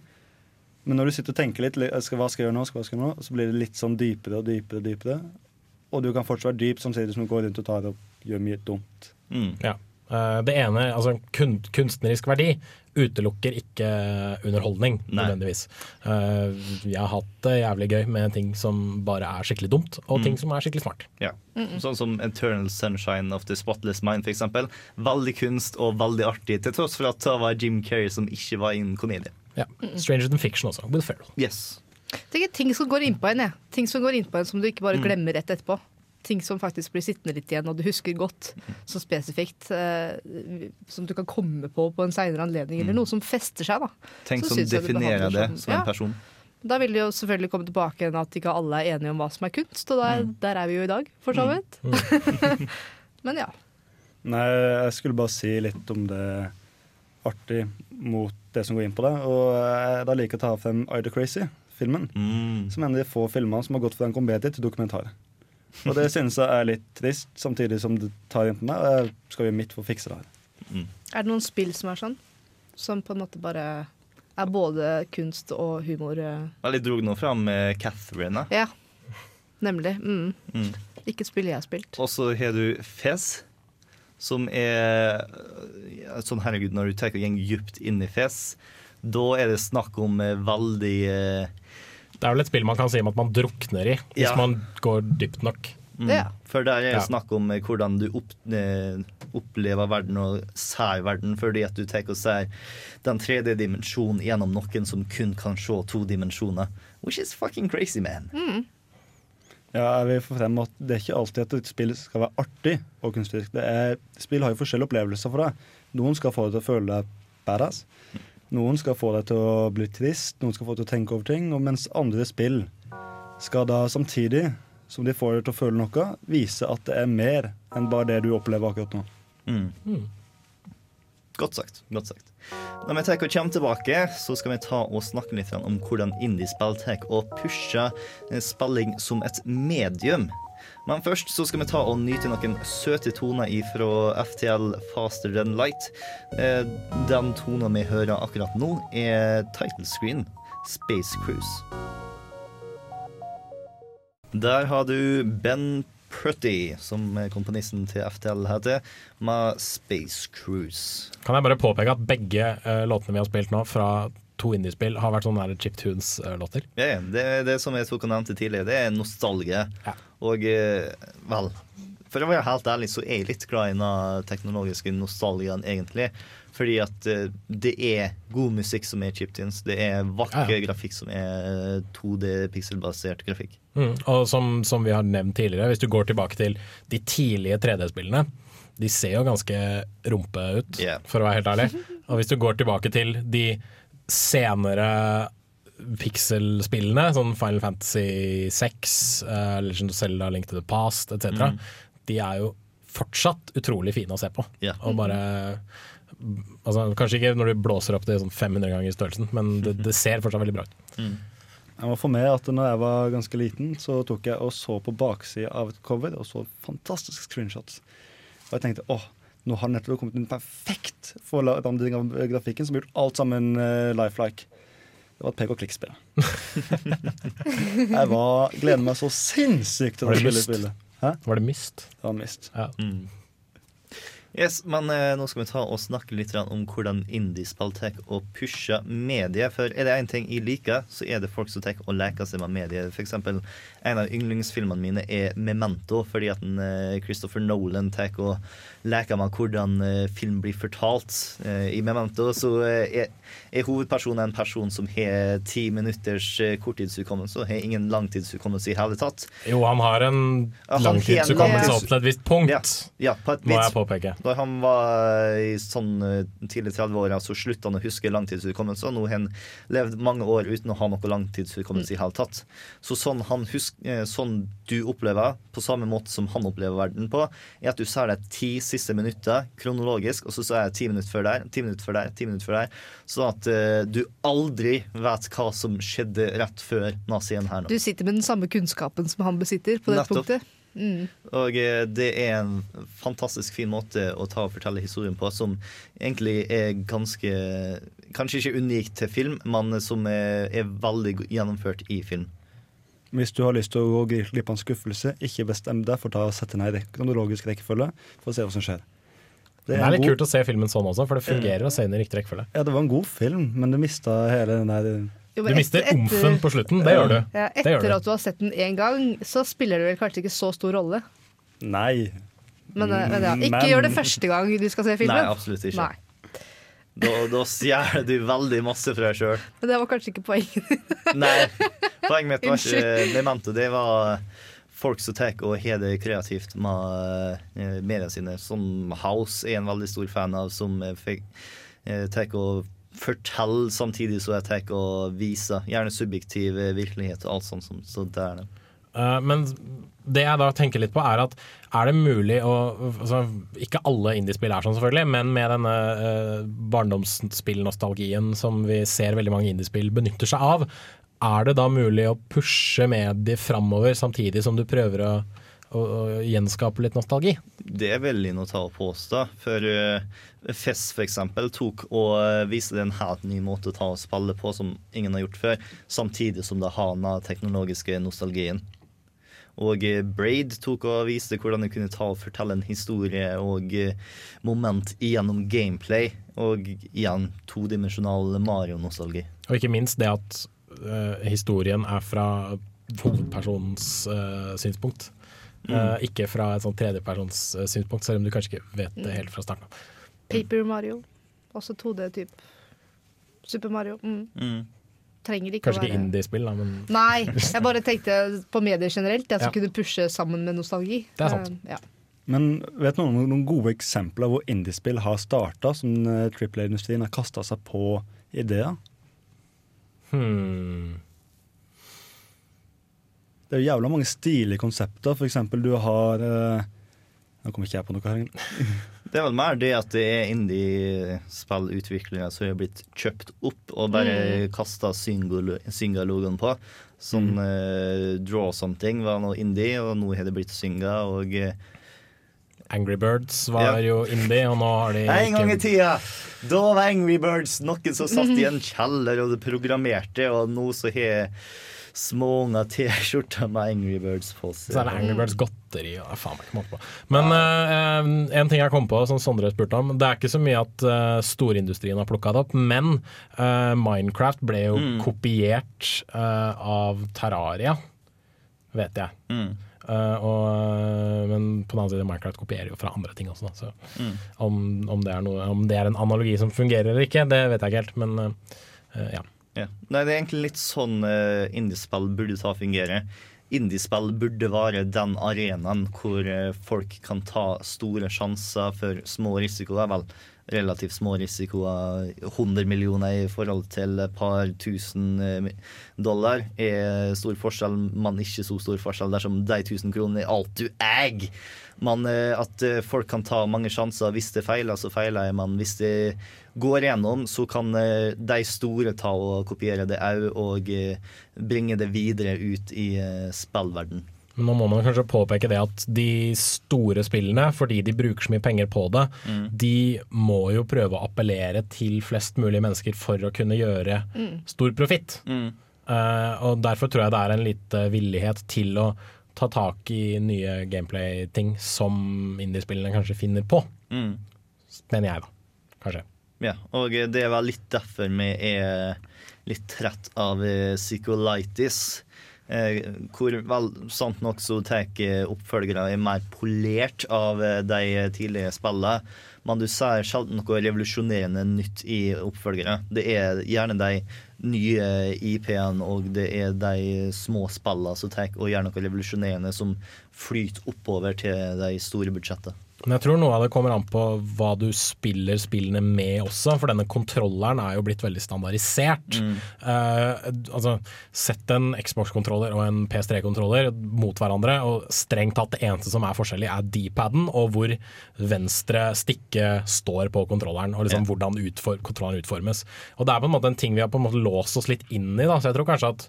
[SPEAKER 8] Men når du sitter og tenker litt skal, Hva skal jeg gjøre nå? Skal, hva skal jeg gjøre nå? Så blir det litt sånn dypere og dypere. og dypere Og du kan fortsatt være dyp samtidig som du går rundt og tar og gjør mye dumt.
[SPEAKER 1] Mm.
[SPEAKER 3] Ja. Eh, Det ene, altså kunstnerisk verdi, utelukker ikke underholdning,
[SPEAKER 1] Nei.
[SPEAKER 3] nødvendigvis. Uh, jeg har hatt det jævlig gøy med ting som bare er skikkelig dumt, og ting som er skikkelig smart.
[SPEAKER 1] Ja. Sånn som Eternal Sunshine of the Spotless Mind, f.eks. Veldig kunst og veldig artig, til tross for at det var Jim Carrey som ikke var innen en komedie.
[SPEAKER 3] Ja. Stranger than Fiction også, Will Ferrell.
[SPEAKER 1] Yes.
[SPEAKER 2] Tenker ting som går innpå en, jeg. Ting som går innpå en som du ikke bare glemmer rett etterpå. Ting som faktisk blir sittende litt igjen, og du husker godt, så spesifikt. Eh, som du kan komme på på en seinere anledning, eller noe som fester seg. da.
[SPEAKER 1] Tenk
[SPEAKER 2] Så
[SPEAKER 1] som definerer det
[SPEAKER 2] sånn.
[SPEAKER 1] som en
[SPEAKER 2] Ja.
[SPEAKER 1] person.
[SPEAKER 2] Da vil det jo selvfølgelig komme tilbake igjen at ikke alle er enige om hva som er kunst, og der, der er vi jo i dag, for så vidt. (laughs) Men ja.
[SPEAKER 8] Nei, jeg skulle bare si litt om det artig mot det som går inn på det. Og da liker jeg å ta frem Ida Crazy-filmen.
[SPEAKER 1] Mm.
[SPEAKER 8] Som er en av de få filmene som har gått fra en komedie til dokumentar. Og det synes jeg er litt trist, samtidig som det tar inn på meg. Og jeg skal gjøre mitt for å fikse det her.
[SPEAKER 2] Er det noen spill som er sånn? Som på en måte bare er både kunst og humor? eh?
[SPEAKER 1] Veldig drog nå fram med Catherine.
[SPEAKER 2] Ja, nemlig. Mm.
[SPEAKER 1] Mm.
[SPEAKER 2] Ikke spill jeg har spilt.
[SPEAKER 1] Og så har du Fez, som er sånn herregud, når du tar deg dypt inn i Fez, da er det snakk om eh, veldig eh,
[SPEAKER 3] Det er vel et spill man kan si om at man drukner i, hvis
[SPEAKER 1] Ja.
[SPEAKER 3] man går dypt nok.
[SPEAKER 1] mm.
[SPEAKER 2] Ja.
[SPEAKER 1] For det
[SPEAKER 3] er
[SPEAKER 1] snakk om eh, hvordan du opp, eh, opplever verden og ser verden, fordi at du tar og ser den tredje dimensjonen gjennom noen som kun kan se to dimensjoner. Which is fucking crazy, man.
[SPEAKER 8] Ja, jeg vil få frem at Det er ikke alltid at et spill skal være artig og kunstnerisk. Det er, spill har jo forskjellige opplevelser for deg. Noen skal få deg til å føle deg badass. Noen skal få deg til å bli trist, noen skal få deg til å tenke over ting. Og mens andre spill skal da samtidig som de får deg til å føle noe, vise at det er mer enn bare det du opplever akkurat nå.
[SPEAKER 1] Mm. Godt sagt. godt sagt. Når vi tar og kommer tilbake, så skal vi ta og snakke litt om hvordan indiespill tar og pusher spilling som et medium. Men først så skal vi ta og nyte noen søte toner fra FTL Faster Than Light. Eh, Den tonen vi hører akkurat nå, er title screen Space Cruise. Der har du Ben Pretty, som komponisten til FTL heter, med Space Cruise.
[SPEAKER 3] Kan jeg bare påpeke at begge eh, låtene vi har spilt nå fra to indiespill, har vært sånne chiptunes-låter.
[SPEAKER 1] Ja, ja, det, det som jeg tok og nevnte tidligere, det er nostalgie.
[SPEAKER 3] Ja.
[SPEAKER 1] Og eh, vel For å være helt ærlig så er jeg litt glad i den teknologiske nostalgien, egentlig. Fordi at eh, det er god musikk som er chiptunes. Det er vakker
[SPEAKER 3] Ja, ja.
[SPEAKER 1] grafikk som er 2D-pikselbasert grafikk.
[SPEAKER 3] Mm. Og som, som vi har nevnt tidligere, hvis du går tilbake til de tidlige 3D-spillene, de ser jo ganske rumpe ut,
[SPEAKER 1] yeah.
[SPEAKER 3] for å være helt ærlig. Og hvis du går tilbake til de senere pixel-spillene, sånn Final Fantasy 6, uh, Legend of Zelda, Link to the Past etc., de er jo fortsatt utrolig fine å se på.
[SPEAKER 1] Yeah.
[SPEAKER 3] Og bare altså, Kanskje ikke når du blåser opp det sånn 500 ganger i størrelsen, men det, det ser fortsatt veldig bra ut.
[SPEAKER 8] Jeg må få med at når jeg var ganske liten, så tok jeg og så på baksida av et cover og så fantastiske screenshots. Og jeg tenkte åh, nå har nettopp kommet en perfekt forandring av grafikken som har gjort alt sammen uh, lifelike. Det var et pek og klikk-spill. (laughs) jeg var, gleder meg så sinnssykt til å spille spillet. Hæ?
[SPEAKER 3] Var det Mist?
[SPEAKER 8] Det var mist.
[SPEAKER 3] Ja.
[SPEAKER 1] Yes, men eh, nå skal vi ta og snakke litt om hvordan indiespill tar og pusher medier. For er det én ting jeg liker, så er det folk som tar og leker seg med medier. For eksempel, en av yndlingsfilmene mine er Memento, fordi at en, eh, Christopher Nolan tar og leker med hvordan eh, film blir fortalt. Eh, I Memento så er, er hovedpersonen en person som har ti minutters korttidshukommelse og har ingen langtidshukommelse i hele tatt.
[SPEAKER 3] Jo, han har en langtidshukommelse opp til et visst punkt,
[SPEAKER 1] Ja, ja på et
[SPEAKER 3] må jeg påpeke.
[SPEAKER 1] Da han var i sånn tidlig 30-åra, så slutta han å huske langtidshukommelse. Og nå har han levd mange år uten å ha noe langtidshukommelse i hele tatt. Så sånn, han husk, eh, sånn du opplever, på samme måte som han opplever verden på, er at du ser de ti siste minutter kronologisk, og så er jeg ti minutter før der, ti minutter før der, ti minutter før der. Sånn at uh, du aldri vet hva som skjedde rett før nazien her nå.
[SPEAKER 2] Du sitter med den samme kunnskapen som han besitter på det
[SPEAKER 1] Nettopp.
[SPEAKER 2] punktet. Mm.
[SPEAKER 1] Og eh, det er en fantastisk fin måte å ta og fortelle historien på, som egentlig er ganske Kanskje ikke unikt til film, men som er, er veldig gjennomført i film.
[SPEAKER 8] Hvis du har lyst til å gå glipp av en skuffelse, ikke bestem deg for å sette ned i kronologisk rekkefølge for å se hva som skjer.
[SPEAKER 3] Det er
[SPEAKER 8] en
[SPEAKER 3] litt
[SPEAKER 8] god-
[SPEAKER 3] kult å se filmen sånn også, for det fungerer å se den i riktig rekkefølge.
[SPEAKER 8] Ja, det var en god film, men du mista hele den der
[SPEAKER 2] Jo,
[SPEAKER 3] Du mister
[SPEAKER 2] etter-
[SPEAKER 3] omfen på slutten, det gjør du.
[SPEAKER 2] Ja,
[SPEAKER 3] etter gjør du.
[SPEAKER 2] at du har sett den én gang, så spiller det vel kanskje ikke så stor rolle.
[SPEAKER 8] Nei.
[SPEAKER 2] Men, eh, men ja, ikke
[SPEAKER 8] Men-
[SPEAKER 2] gjør det første gang du skal se filmen.
[SPEAKER 1] Nei, absolutt ikke.
[SPEAKER 2] Nei.
[SPEAKER 1] Da, da stjeler du veldig masse fra deg sjøl.
[SPEAKER 2] Men det var kanskje ikke poenget. (laughs)
[SPEAKER 1] Nei, poenget mitt var ikke
[SPEAKER 2] Unnskyld.
[SPEAKER 1] det var folk som tar og har det kreativt med media sine. Som House er en veldig stor fan av, som eh, eh, tar og forteller samtidig som jeg tar og viser. Gjerne subjektiv eh, virkelighet og alt sånt. som- Så det er det.
[SPEAKER 3] Eh, Men det jeg da tenker litt på, er at er det mulig å altså, Ikke alle indiespill er sånn, selvfølgelig, men med denne uh, barndomsspillnostalgien som vi ser veldig mange indiespill benytter seg av, er det da mulig å pushe mediet framover samtidig som du prøver å, å, å gjenskape litt nostalgi?
[SPEAKER 1] Det er veldig noe å ta og påstå. For Fess for eksempel tok og eh, viste en helt ny måte å ta og spille på som ingen har gjort før, samtidig som det har den teknologiske nostalgien. Og eh, Braid tok og viste hvordan du kunne ta og fortelle en historie og eh, moment gjennom gameplay. Og igjen todimensjonal Mario-nostalgi.
[SPEAKER 3] Og ikke minst det at uh, historien er fra hovedpersonens uh, synspunkt. Eh, ikke fra et sånn tredjepersons synspunkt, selv om du kanskje ikke vet det helt fra starten av.
[SPEAKER 2] Paper Mario. Også 2D-type. Super Mario. Mm. Trenger ikke
[SPEAKER 3] Kanskje
[SPEAKER 2] å
[SPEAKER 3] ikke
[SPEAKER 2] være
[SPEAKER 3] indiespill, da, men
[SPEAKER 2] Nei, jeg bare tenkte på medier generelt. Jeg som
[SPEAKER 3] Ja.
[SPEAKER 2] kunne pushe sammen med nostalgi.
[SPEAKER 3] Det er sant.
[SPEAKER 2] Uh, Ja.
[SPEAKER 8] Men vet noen om noen gode eksempler hvor indiespill har starta, som eh, Triple A-industrien har kasta seg på ideer?
[SPEAKER 3] hmm.
[SPEAKER 8] Det er jo jævla mange stilige konsepter. For eksempel du har eh, Nå kommer ikke jeg på noe her.
[SPEAKER 1] Det er vel mer det at det er indie-spillutviklere som har blitt kjøpt opp og bare
[SPEAKER 2] Mm.
[SPEAKER 1] kasta Synga-logoen på. Sånn eh, Draw Something var noe indie, og nå har det blitt Synga. Og Uh,
[SPEAKER 3] Angry Birds var
[SPEAKER 1] Ja.
[SPEAKER 3] jo indie, og nå har de
[SPEAKER 1] en gang i
[SPEAKER 3] ikke
[SPEAKER 1] tida, da var Angry Birds noen som satt i en kjeller og programmerte, og nå så har småunger T-skjorter med Angry Birds på seg.
[SPEAKER 3] Så er det Angry Birds godteri og faen meg ikke måte på. Men eh, en ting jeg kom på, som Sondre spurte om, det er ikke så mye at uh, storindustrien har plukka det opp, men uh, Minecraft ble jo kopiert eh, av Terraria, vet jeg.
[SPEAKER 1] Mm.
[SPEAKER 3] Uh, og, men på den annen side, Minecraft kopierer jo fra andre ting også. da. Så om, om, det er noe, om det er en analogi som fungerer eller ikke, det vet jeg ikke helt. Men uh, ja.
[SPEAKER 1] Ja. Nei, det er egentlig litt sånn uh, indiespill burde ta fungere. Indiespill burde være den arenaen hvor uh, folk kan ta store sjanser for små risikoer. Vel, relativt små risikoer. 100 millioner i forhold til et par tusen eh, dollar er stor forskjell, men ikke så stor forskjell dersom de 1000 kronene er alt du eier. Men at folk kan ta mange sjanser. Hvis det feiler, så feiler jeg. Men hvis det går gjennom, så kan eh, de store ta og kopiere det òg, og eh, bringe det videre ut i eh, spillverden.
[SPEAKER 3] Men nå må man kanskje påpeke det at de store spillene, fordi de bruker så mye penger på det, de må jo prøve å appellere til flest mulig mennesker for å kunne gjøre stor profitt. Eh, og derfor tror jeg det er en litt eh, villighet til å ta tak i nye gameplay-ting som indiespillene kanskje finner på. Mener jeg, da. Kanskje.
[SPEAKER 1] Ja, og det er vel litt derfor vi er litt trett av eh, psycholitis. Eh, hvor vel sant nok så tar oppfølgere er mer polert av eh, de tidligere spillene. Men du ser sjelden noe revolusjonerende nytt i oppfølgere. Det er gjerne de nye IP-ene og det er de små spillene som tar og gjør noe revolusjonerende som flyter oppover til de store budsjettene.
[SPEAKER 3] Men jeg tror noe av det kommer an på hva du spiller spillene med også, for denne kontrolleren er jo blitt veldig standardisert. Eh, altså, Sett en Xbox-kontroller og en PS3-kontroller mot hverandre, og strengt tatt det eneste som er forskjellig, er D-paden og hvor venstre stikke står på kontrolleren, og liksom hvordan utfor kontrolleren utformes. Og Det er på en måte en ting vi har på en måte låst oss litt inn i, da. så jeg tror kanskje at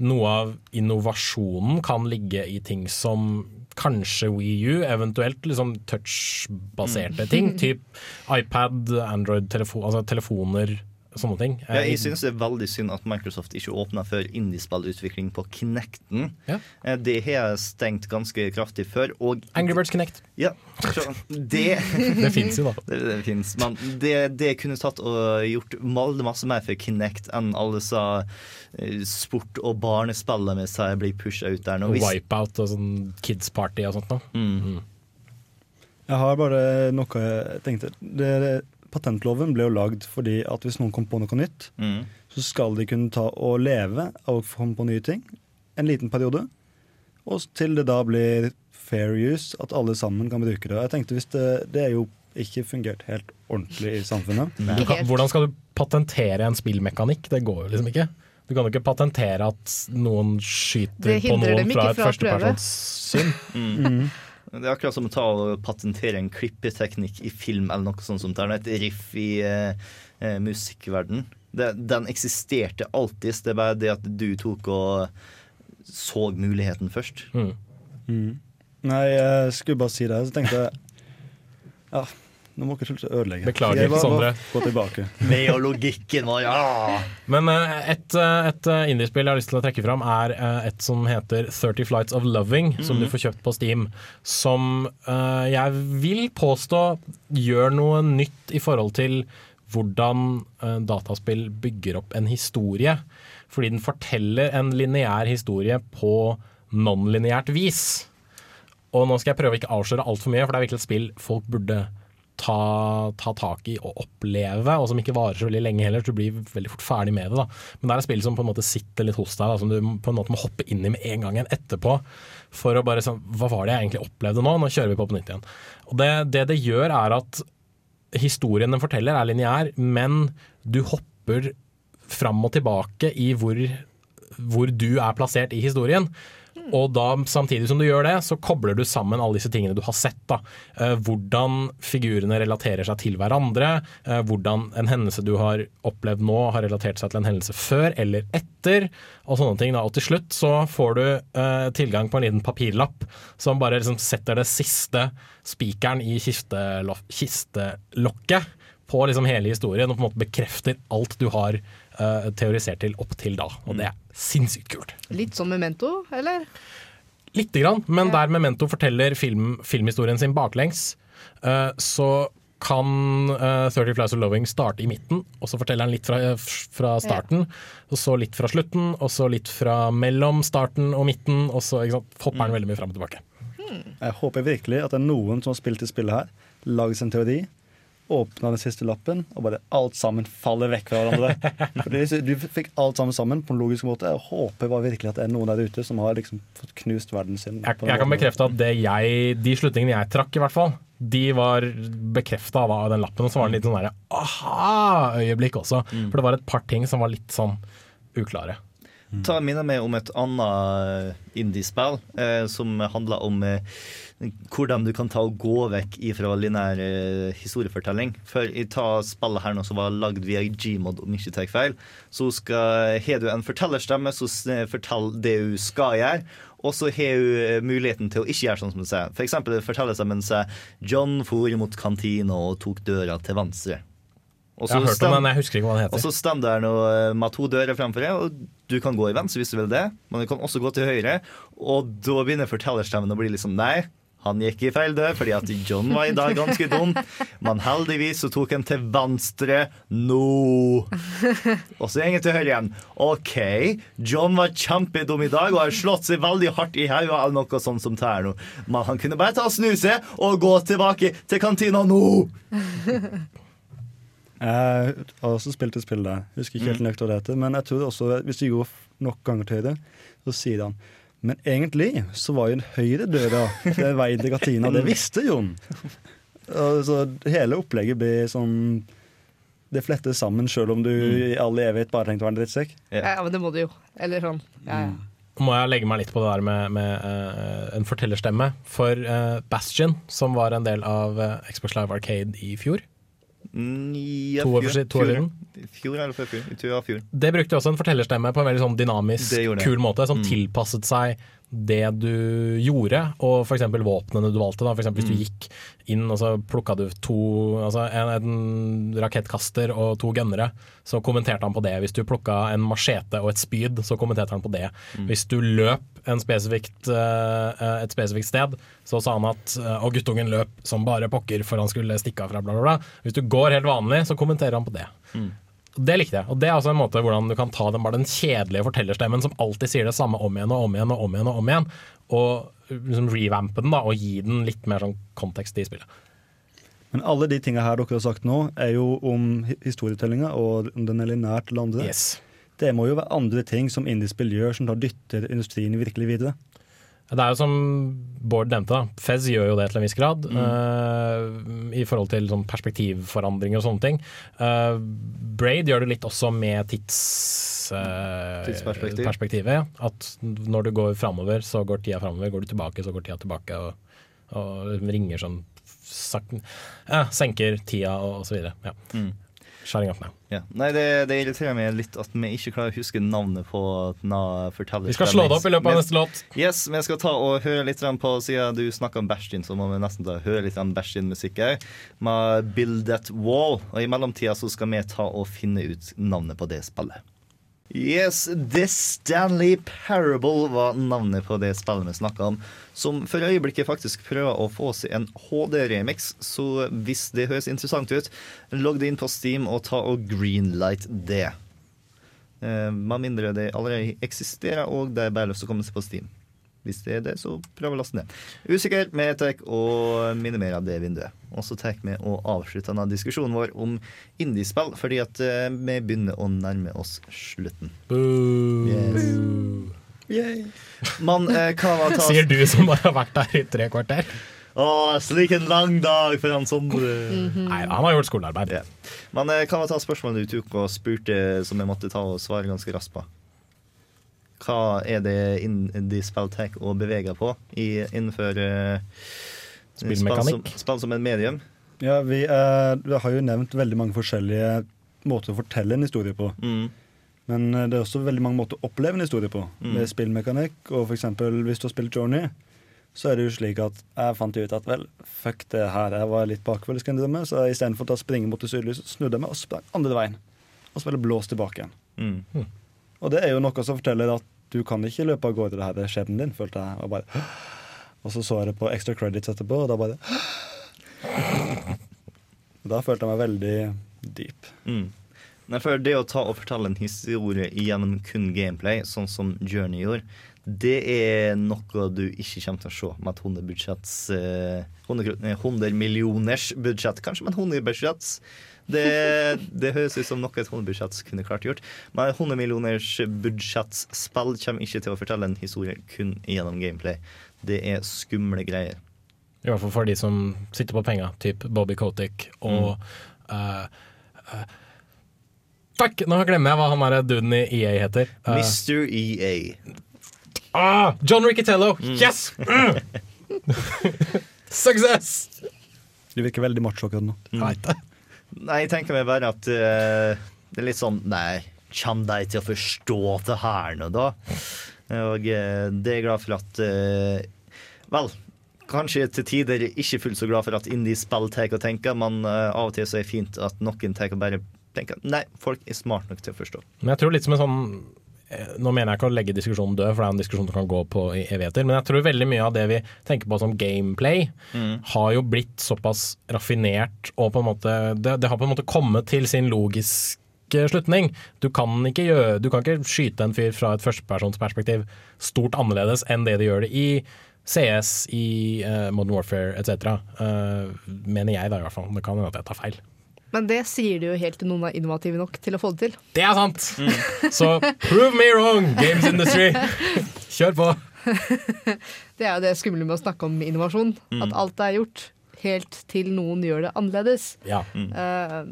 [SPEAKER 3] noe av innovasjonen kan ligge i ting som kanskje Wii U, eventuelt liksom touch-baserte ting. Typ iPad, Android-telefon, altså telefoner sånne ting.
[SPEAKER 1] Ja,
[SPEAKER 3] Eh,
[SPEAKER 1] jeg synes det er veldig synd at Microsoft ikke åpna for indiespillutvikling på Kinecten.
[SPEAKER 3] Ja.
[SPEAKER 1] Eh, Det har jeg stengt ganske kraftig før. Og
[SPEAKER 3] Angry Birds Kinect.
[SPEAKER 1] Ja, det (laughs) (laughs)
[SPEAKER 3] Det fins jo, da.
[SPEAKER 1] Det, det finnes, men det, det kunne tatt og gjort veldig masse mer for Kinect enn alle disse eh, sport- og barnespillene med seg blir pusha ut der nå.
[SPEAKER 3] Wipeout og sånn Kids Party og sånt. Da.
[SPEAKER 1] Mm.
[SPEAKER 8] Jeg har bare noe jeg tenkte. Det, det, patentloven ble jo lagd fordi at hvis noen kom på noe nytt,
[SPEAKER 1] Mm.
[SPEAKER 8] så skal de kunne ta og leve av å komme på nye ting en liten periode. Og til det da blir fair use, at alle sammen kan bruke det. Jeg tenkte hvis Det, det er jo ikke fungert helt ordentlig i samfunnet. (laughs)
[SPEAKER 3] Du kan, hvordan skal du patentere en spillmekanikk? Det går jo liksom ikke. Du kan jo ikke patentere at noen skyter på noen fra et førstepersonssyn.
[SPEAKER 1] Mm. Det er akkurat som å ta og patentere en klippeteknikk i film eller noe sånt som det er et riff i eh, eh, musikkverden. Det, den eksisterte alltid, det er bare det at du tok og så muligheten først.
[SPEAKER 3] Mm.
[SPEAKER 8] Mm. Nei, jeg skulle bare si det, så tenkte jeg Ja, nå må dere slutte å ødelegge.
[SPEAKER 3] Beklager,
[SPEAKER 8] Jeg
[SPEAKER 3] Sondre.
[SPEAKER 8] Gå tilbake. (laughs)
[SPEAKER 1] Med og logikken ja!
[SPEAKER 3] Men eh, et, eh, et eh, indiespill jeg har lyst til å trekke fram, er et som heter 30 Flights of Loving, som du får kjøpt på Steam. Som jeg vil påstå gjør noe nytt i forhold til hvordan dataspill bygger opp en historie. Fordi den forteller en lineær historie på non-lineært vis. Og nå skal jeg prøve å ikke avsløre altfor mye, for det er virkelig et spill folk burde ta, ta tak i og oppleve, og som ikke varer så veldig lenge heller, så du blir veldig fort ferdig med det. da. Men det er et spill som på en måte sitter litt hos deg, da, som du på en måte må hoppe inn i med en gang igjen etterpå. For å bare sånn Hva var det jeg egentlig opplevde nå? Nå kjører vi på på nytt igjen. Og det det, det gjør, er at historien den forteller, er lineær, men du hopper fram og tilbake i hvor, hvor du er plassert i historien. Og da, samtidig som du gjør det, så kobler du sammen alle disse tingene du har sett. Da. Eh, hvordan figurene relaterer seg til hverandre, eh, hvordan en hendelse du har opplevd nå har relatert seg til en hendelse før eller etter, og sånne ting. Da. Og til slutt så får du eh, tilgang på en liten papirlapp som bare liksom setter det siste spikeren i kistelokket på liksom hele historien, og på en måte bekrefter alt du har eh, teorisert til opp til da. Og det er sinnssykt kult.
[SPEAKER 2] Litt som Memento, eller?
[SPEAKER 3] Lite grann, men der Memento forteller film, filmhistorien sin baklengs, eh, så kan uh, 30 Flies of Loving starte i midten, og så forteller han litt fra, fra starten, og så litt fra slutten, og så litt fra mellom starten og midten, og så ikke sant, hopper han veldig mye fram og tilbake.
[SPEAKER 8] Jeg håper virkelig at det er noen som har spilt det spillet her, laget sin teori, åpna den siste lappen, og bare alt sammen faller vekk fra hverandre. (laughs) Fordi Du fikk alt sammen sammen på en logisk måte. Jeg håper bare virkelig at det er noen der ute som har liksom fått knust verden sin.
[SPEAKER 3] Jeg, jeg kan bekrefte at det jeg, de slutningene jeg trakk, i hvert fall, de var bekrefta av den lappen. Og så var det litt sånn derre aha-øyeblikk også. For det var et par ting som var litt sånn uklare.
[SPEAKER 1] Ta minner meg om et annet indiespill eh, som handler om eh, hvordan du kan ta og gå vekk ifra linær eh, historiefortelling. For i ta spillet her nå som var lagd via Gmod, om ikke tar feil, så skal, har du en fortellerstemme som forteller det hun skal gjøre. Og så har hun eh, muligheten til å ikke gjøre sånn som du sier. For eksempel fortellerstemmen sier John for mot kantina og tok døra til venstre. Og så står det noe med to dører fremfor deg, og du kan gå i venstre hvis du vil det, men du kan også gå til høyre, og da begynner fortellerstemmen å bli liksom Nei, han gikk i feil dør fordi at John var i dag ganske dum, men heldigvis så tok han til venstre nå. Og så går han til høyre igjen. OK, John var kjempedum i dag og har slått seg veldig hardt i hodet eller noe sånt som er nå, men han kunne bare ta og snu seg og gå tilbake til kantina nå.
[SPEAKER 8] Jeg har også spilt et spill der. Husker ikke
[SPEAKER 3] Mm.
[SPEAKER 8] helt nøyaktig hva det heter. Men jeg tror også, hvis du går nok ganger til høyre, så sier han Men egentlig så var jo den høyre døra den veien til Katina. Det visste Jon! Og Så hele opplegget blir sånn Det flettes sammen, sjøl om du i all evighet bare tenkte å være en drittsekk.
[SPEAKER 2] Ja, men det må du jo. Eller sånn. Ja, ja.
[SPEAKER 3] må jeg legge meg litt på det der med, med uh, en fortellerstemme. For uh, Bastion, som var en del av uh, Xbox Live Arcade i fjor,
[SPEAKER 1] Mm, ja,
[SPEAKER 3] To år siden?
[SPEAKER 1] Fjor eller før fjor? Det fjor.
[SPEAKER 3] det brukte også en fortellerstemme på en veldig sånn dynamisk, kul måte, som
[SPEAKER 1] Mm.
[SPEAKER 3] tilpasset seg det du gjorde, og f.eks. våpnene du valgte. Da. For eksempel hvis du gikk inn og så plukka du to, altså en, en rakettkaster og to gunnere, så kommenterte han på det. Hvis du plukka en machete og et spyd, så kommenterte han på det. Hvis du løp spesifikt, eh, et spesifikt sted, så sa han at eh, Og guttungen løp som bare pokker for han skulle stikke av fra bla, bla, bla. Hvis du går helt vanlig, så kommenterer han på det. Det likte jeg. Og det er også en måte hvordan du kan ta den, bare den kjedelige fortellerstemmen som alltid sier det samme om igjen og om igjen og om igjen, og om igjen, og liksom revampe den da, og gi den litt mer sånn kontekst i spillet.
[SPEAKER 8] Men alle de tinga her dere har sagt nå, er jo om hi- historietellinga og om den er lineært eller andre.
[SPEAKER 3] Yes.
[SPEAKER 8] Det må jo være andre ting som indiespill gjør, som da dytter industrien virkelig videre.
[SPEAKER 3] Det er jo som Bård nevnte, da. Fez gjør jo det til en viss grad. eh, I forhold til sånn perspektivforandringer og sånne ting. Uh, Braid gjør det litt også med tids... uh,
[SPEAKER 1] Tidsperspektiv.
[SPEAKER 3] perspektivet, ja. At når du går framover, så går tida framover. Går du tilbake, så går tida tilbake. Og, og ringer sånn sakten, Senker tida og, og så videre. Ja.
[SPEAKER 1] Mm.
[SPEAKER 3] Now.
[SPEAKER 1] Ja. Nei, det, det irriterer meg litt at vi ikke klarer å huske navnet på fortellerstemmen.
[SPEAKER 3] Vi skal slå det opp i løpet av neste låt.
[SPEAKER 1] Yes, vi skal ta og høre litt på Siden du snakka om Bæsjin, så må vi nesten ta, høre litt Bæsjin-musikk her. Med Build That Wall. Og i mellomtida så skal vi ta og finne ut navnet på det spillet. Yes, The Stanley Parable var navnet på det spillet vi snakka om. Som for øyeblikket faktisk prøver å få seg en HD-remix. Så hvis det høres interessant ut, logg det inn på Steam og ta og greenlight det. Eh, med mindre det allerede eksisterer, og det er bare lyst til å komme seg på Steam. Hvis det er det, så prøv å laste ned. Usikker, vi tar og minimerer det vinduet. Og så tar vi og avslutter denne diskusjonen vår om indiespill, fordi at eh, vi begynner å nærme oss slutten. Yes. Man, eh, hva var ta (laughs)
[SPEAKER 3] Sier du som bare har vært der i tre kvarter.
[SPEAKER 1] Å, slik en lang dag for han Sondre.
[SPEAKER 3] Nei, han har gjort skolearbeid.
[SPEAKER 1] Yeah. Men eh, hva var ta spørsmålet du tok og spurte, som jeg måtte ta og svare ganske raskt på? Hva er det indie-spill tar å bevege på i, innenfor
[SPEAKER 3] uh.
[SPEAKER 1] Spill som, spill som en medium?
[SPEAKER 8] Ja, vi, eh, vi har jo nevnt veldig mange forskjellige måter å fortelle en historie på.
[SPEAKER 1] Mm.
[SPEAKER 8] Men eh, det er også veldig mange måter å oppleve en historie på.
[SPEAKER 1] Mm.
[SPEAKER 8] Med spillmekanikk. Og for eksempel hvis du har spilt Journey, så er det jo slik at jeg fant ut at vel, fuck det her. Jeg var litt bakfull, skal jeg innrømme, så istedenfor å ta springe mot det sydlige, snudde jeg meg og sprang andre veien. Og så ble det blåst tilbake igjen.
[SPEAKER 1] Mm.
[SPEAKER 8] Og det er jo noe som forteller at du kan ikke løpe av gårde, det her det er skjebnen din, følte jeg. Og, bare, og så så jeg det på extra credits etterpå, og da bare Da følte jeg meg veldig deep.
[SPEAKER 1] Mm. Nei, for det å ta og fortelle en historie gjennom kun gameplay, sånn som Journey gjorde, det er noe du ikke kommer til å se med et 100 budsjetts eh, 100, 100 millioners budsjett. Kanskje med et 100 budsjetts. Det, det høres ut som noe et hundebudsjett kunne klart gjort. Men et 100 millioners kommer ikke til å fortelle en historie kun gjennom gameplay. Det er skumle greier.
[SPEAKER 3] I hvert fall for de som sitter på penger, typ Bobby Kotick og mm. uh, uh, Fuck! Nå glemmer jeg hva han der duden i EA heter. Uh,
[SPEAKER 1] Mr. EA.
[SPEAKER 3] ah, John Riccatello! Yes! Mm. (laughs) Success!
[SPEAKER 8] Du virker veldig macho akkurat nå.
[SPEAKER 3] Jeg vet det.
[SPEAKER 1] Nei, jeg tenker meg bare at uh, det er litt sånn Nei, kommer de til å forstå det her nå, da? Og uh, det er jeg glad for at uh, Vel, kanskje til tider ikke fullt så glad for at indie-spill tar og tenker, men av og til så er det fint at noen tar og bare tenker Nei, folk er smart nok til å forstå.
[SPEAKER 3] Men jeg tror litt som en sånn Nå mener jeg ikke å legge diskusjonen død, for det er en diskusjon som kan gå på i evigheter, men jeg tror veldig mye av det vi tenker på som gameplay, har jo blitt såpass raffinert og på en måte Det, det har på en måte kommet til sin logiske slutning. Du kan ikke, gjøre, du kan ikke skyte en fyr fra et førstepersonsperspektiv stort annerledes enn det de gjør det i CS, i uh, Modern Warfare etc. Uh, mener jeg da i hvert fall. Det kan hende at jeg tar feil.
[SPEAKER 2] Men det sier du jo helt til noen er innovative nok til å få det til.
[SPEAKER 3] Det er sant! Så prove me wrong, games industry! Kjør på! (laughs)
[SPEAKER 2] Det er jo det skumle med å snakke om innovasjon. At alt er gjort helt til noen gjør det annerledes.
[SPEAKER 3] Ja.
[SPEAKER 2] Eh,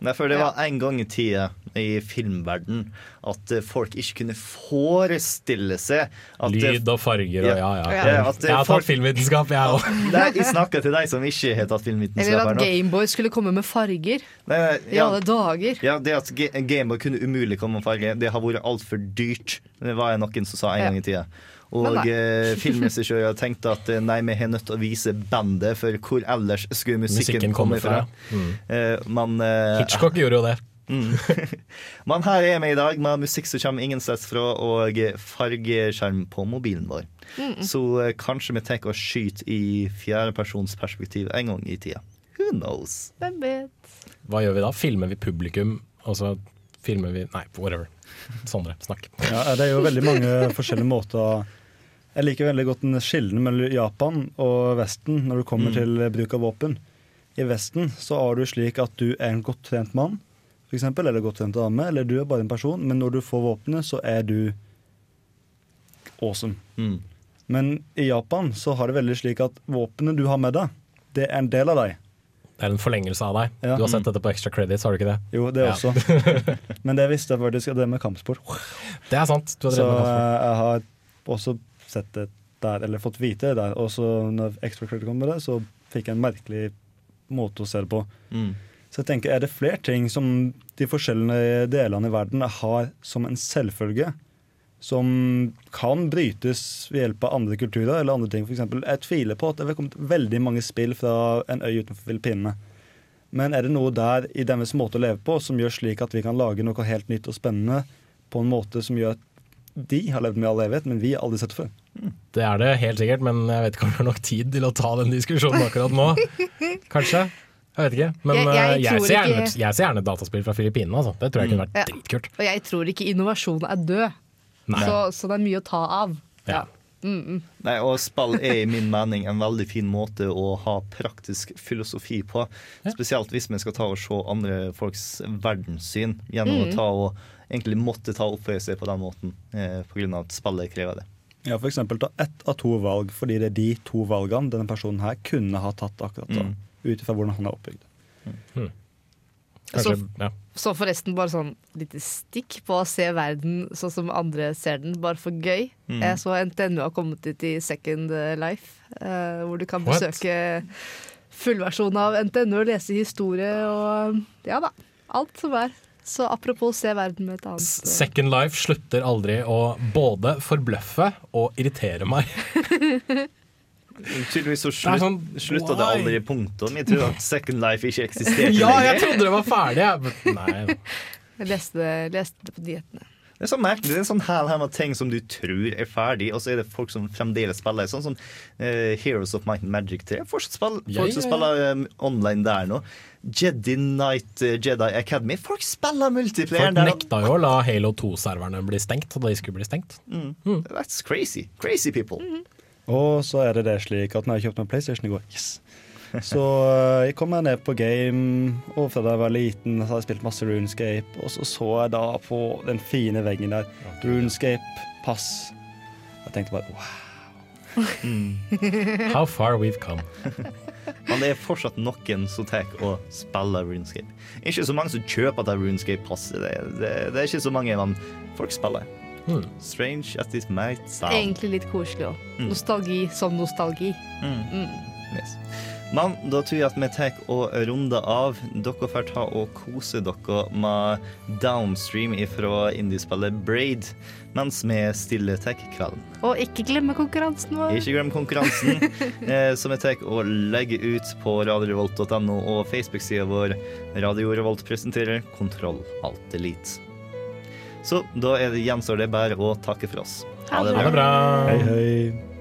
[SPEAKER 1] Nei, for det var en gang i tida i filmverden at eh, folk ikke kunne forestille seg at eh,
[SPEAKER 3] Lyd og farger og ja, ja.
[SPEAKER 1] Ja, at, eh,
[SPEAKER 3] Jeg har
[SPEAKER 1] folk-
[SPEAKER 3] tatt filmvitenskap, jeg òg. (laughs)
[SPEAKER 1] Nei, jeg snakker til deg som ikke har tatt filmvitenskap Eller
[SPEAKER 2] at. Gameboy skulle komme med farger.
[SPEAKER 1] Nei, nei,
[SPEAKER 2] I alle dager.
[SPEAKER 1] ja, det at Gameboy kunne umulig komme med farger, det har vært altfor dyrt. Det var noen som sa en
[SPEAKER 2] Ja.
[SPEAKER 1] gang i tida. Og eh, filmregissører tenkte at eh, nei, vi er nødt til å vise bandet, for hvor ellers skulle musikken,
[SPEAKER 3] Musikken
[SPEAKER 1] komme fra?
[SPEAKER 3] fra. Mm.
[SPEAKER 1] Eh, men eh,
[SPEAKER 3] Hitchcock gjorde jo det. (laughs)
[SPEAKER 1] Mm. Men her er vi i dag med musikk som kommer ingensteds fra, og fargeskjerm på mobilen vår.
[SPEAKER 2] Mm.
[SPEAKER 1] Så eh, kanskje vi tar og skyter i fjerdepersonsperspektiv en gang i tida. Who knows?
[SPEAKER 2] Hvem vet?
[SPEAKER 3] Hva gjør vi da? Filmer vi publikum, og så filmer vi Nei, whatever. Sondre, snakk.
[SPEAKER 8] Ja, det er jo veldig mange forskjellige måter Jeg liker veldig godt den skillen mellom Japan og Vesten når det kommer
[SPEAKER 1] Mm.
[SPEAKER 8] til bruk av våpen. I Vesten så er du slik at du er en godt trent mann, for eksempel, eller godt trent dame, eller du er bare en person, men når du får våpenet, så er du awesome.
[SPEAKER 1] Mm.
[SPEAKER 8] Men i Japan så har det veldig slik at våpenet du har med deg, det er en del av deg.
[SPEAKER 3] Det er en forlengelse av deg.
[SPEAKER 8] Ja.
[SPEAKER 3] Du har sett dette på Extra Credits, har du ikke det?
[SPEAKER 8] Jo, det
[SPEAKER 3] Ja.
[SPEAKER 8] også. (laughs) Men det visste jeg faktisk at det med kampsport.
[SPEAKER 3] Det er sant. Du har
[SPEAKER 8] Så
[SPEAKER 3] med kampsport.
[SPEAKER 8] eh, jeg har også sett det der, eller fått vite det der. Og så når Extra Credit kom med det, så fikk jeg en merkelig måte å se det på.
[SPEAKER 1] Mm.
[SPEAKER 8] Så jeg tenker, er det flere ting som de forskjellige delene i verden har som en selvfølge, som kan brytes ved hjelp av andre kulturer eller andre ting? For eksempel, jeg tviler på at det har kommet veldig mange spill fra en øy utenfor Filippinene. Men er det noe der i deres måte å leve på som gjør slik at vi kan lage noe helt nytt og spennende på en måte som gjør at de har levd med all evighet, men vi har aldri sett det før?
[SPEAKER 3] Det er det helt sikkert, men jeg vet ikke om vi har nok tid til å ta den diskusjonen akkurat nå. (laughs) Kanskje? Jeg vet ikke. Men
[SPEAKER 2] Jeg- jeg
[SPEAKER 3] eh, jeg, ser gjerne,
[SPEAKER 2] ikke-
[SPEAKER 3] jeg ser gjerne dataspill fra Filippinene. Altså. Det tror jeg kunne vært
[SPEAKER 2] Ja.
[SPEAKER 3] dritkult.
[SPEAKER 2] Og jeg tror ikke innovasjon er død, så, så det er mye å ta av.
[SPEAKER 3] Ja.
[SPEAKER 2] Mm, mm.
[SPEAKER 1] Nei, og spill er i min mening en veldig fin måte å ha praktisk filosofi på. Spesielt hvis vi skal ta og se andre folks verdenssyn gjennom
[SPEAKER 2] Mm.
[SPEAKER 1] å ta og egentlig måtte ta oppføre seg på den måten eh, pga. at spillet krever det.
[SPEAKER 8] Ja, for eksempel ta ett av to valg, fordi det er de to valgene denne personen her kunne ha tatt akkurat da.
[SPEAKER 1] Mm.
[SPEAKER 8] Ut ifra hvordan han er oppbygd.
[SPEAKER 3] Kanskje,
[SPEAKER 2] Så-
[SPEAKER 3] ja.
[SPEAKER 2] Så forresten bare sånn lite stikk på å se verden sånn som andre ser den, bare for gøy.
[SPEAKER 1] Mm.
[SPEAKER 2] Jeg så NTNU har kommet ut i Second Life, uh, hvor du kan
[SPEAKER 3] What?
[SPEAKER 2] besøke fullversjonen av NTNU og lese historie og ja da, alt som er. Så apropos se verden med et annet eh,
[SPEAKER 3] Second Life slutter aldri å både forbløffe og irritere meg. (laughs)
[SPEAKER 1] Tydeligvis så
[SPEAKER 3] Det
[SPEAKER 1] slutt,
[SPEAKER 3] sånn,
[SPEAKER 1] slutta det aldri punktum. Jeg trodde at Second Life ikke eksisterte (laughs)
[SPEAKER 3] Ja, jeg trodde det var ferdig, jeg. men Nei.
[SPEAKER 2] Jeg leste, leste det på diettene.
[SPEAKER 1] Det er så merkelig. Det er en sånn hæl her med ting som du tror er ferdig, og så er det folk som fremdeles spiller. Sånn som uh, Heroes of Might and Magic 3. Fortsatt spiller,
[SPEAKER 3] Ja,
[SPEAKER 1] folk som
[SPEAKER 3] ja, ja.
[SPEAKER 1] spiller um, online der nå. Jedi Knight uh, Jedi Academy. Folk spiller multiplayer
[SPEAKER 3] Folk nekta jo å la Halo 2-serverne bli stengt da de skulle bli stengt.
[SPEAKER 1] Mm. That's crazy. Crazy people.
[SPEAKER 8] Og så er det det slik at når jeg kjøpte meg PlayStation i går yes. Så eh, jeg kom meg ned på game, og fra da jeg var liten så hadde jeg spilt masse Runescape, og så så jeg da på den fine veggen der Runescape, pass. Jeg tenkte bare wow.
[SPEAKER 3] How far we've come. (laughs)
[SPEAKER 1] Men det er fortsatt noen som tar og spiller Runescape. Ikke så mange som kjøper det Runescape-passet. Det, det, det er ikke så mange, men folk spiller.
[SPEAKER 3] Hmm.
[SPEAKER 1] Strange as this might sound.
[SPEAKER 2] Egentlig litt koselig òg. Nostalgi som nostalgi.
[SPEAKER 1] Yes. Men da tror jeg at vi tar og runder av. Dere får ta og kose dere med downstream fra indiespillet Braid mens vi stiller tar kvelden.
[SPEAKER 2] Og ikke glemme konkurransen vår.
[SPEAKER 1] Ikke glem konkurransen, (laughs) eh, som vi tar og legger ut på radiorevolt.no og Facebook-sida vår. Radio Revolt presenterer Kontroll Alt Elite. Så da er det, gjenstår det bare å takke for oss.
[SPEAKER 2] Ha det
[SPEAKER 3] Ha det bra.
[SPEAKER 8] Hei, hei.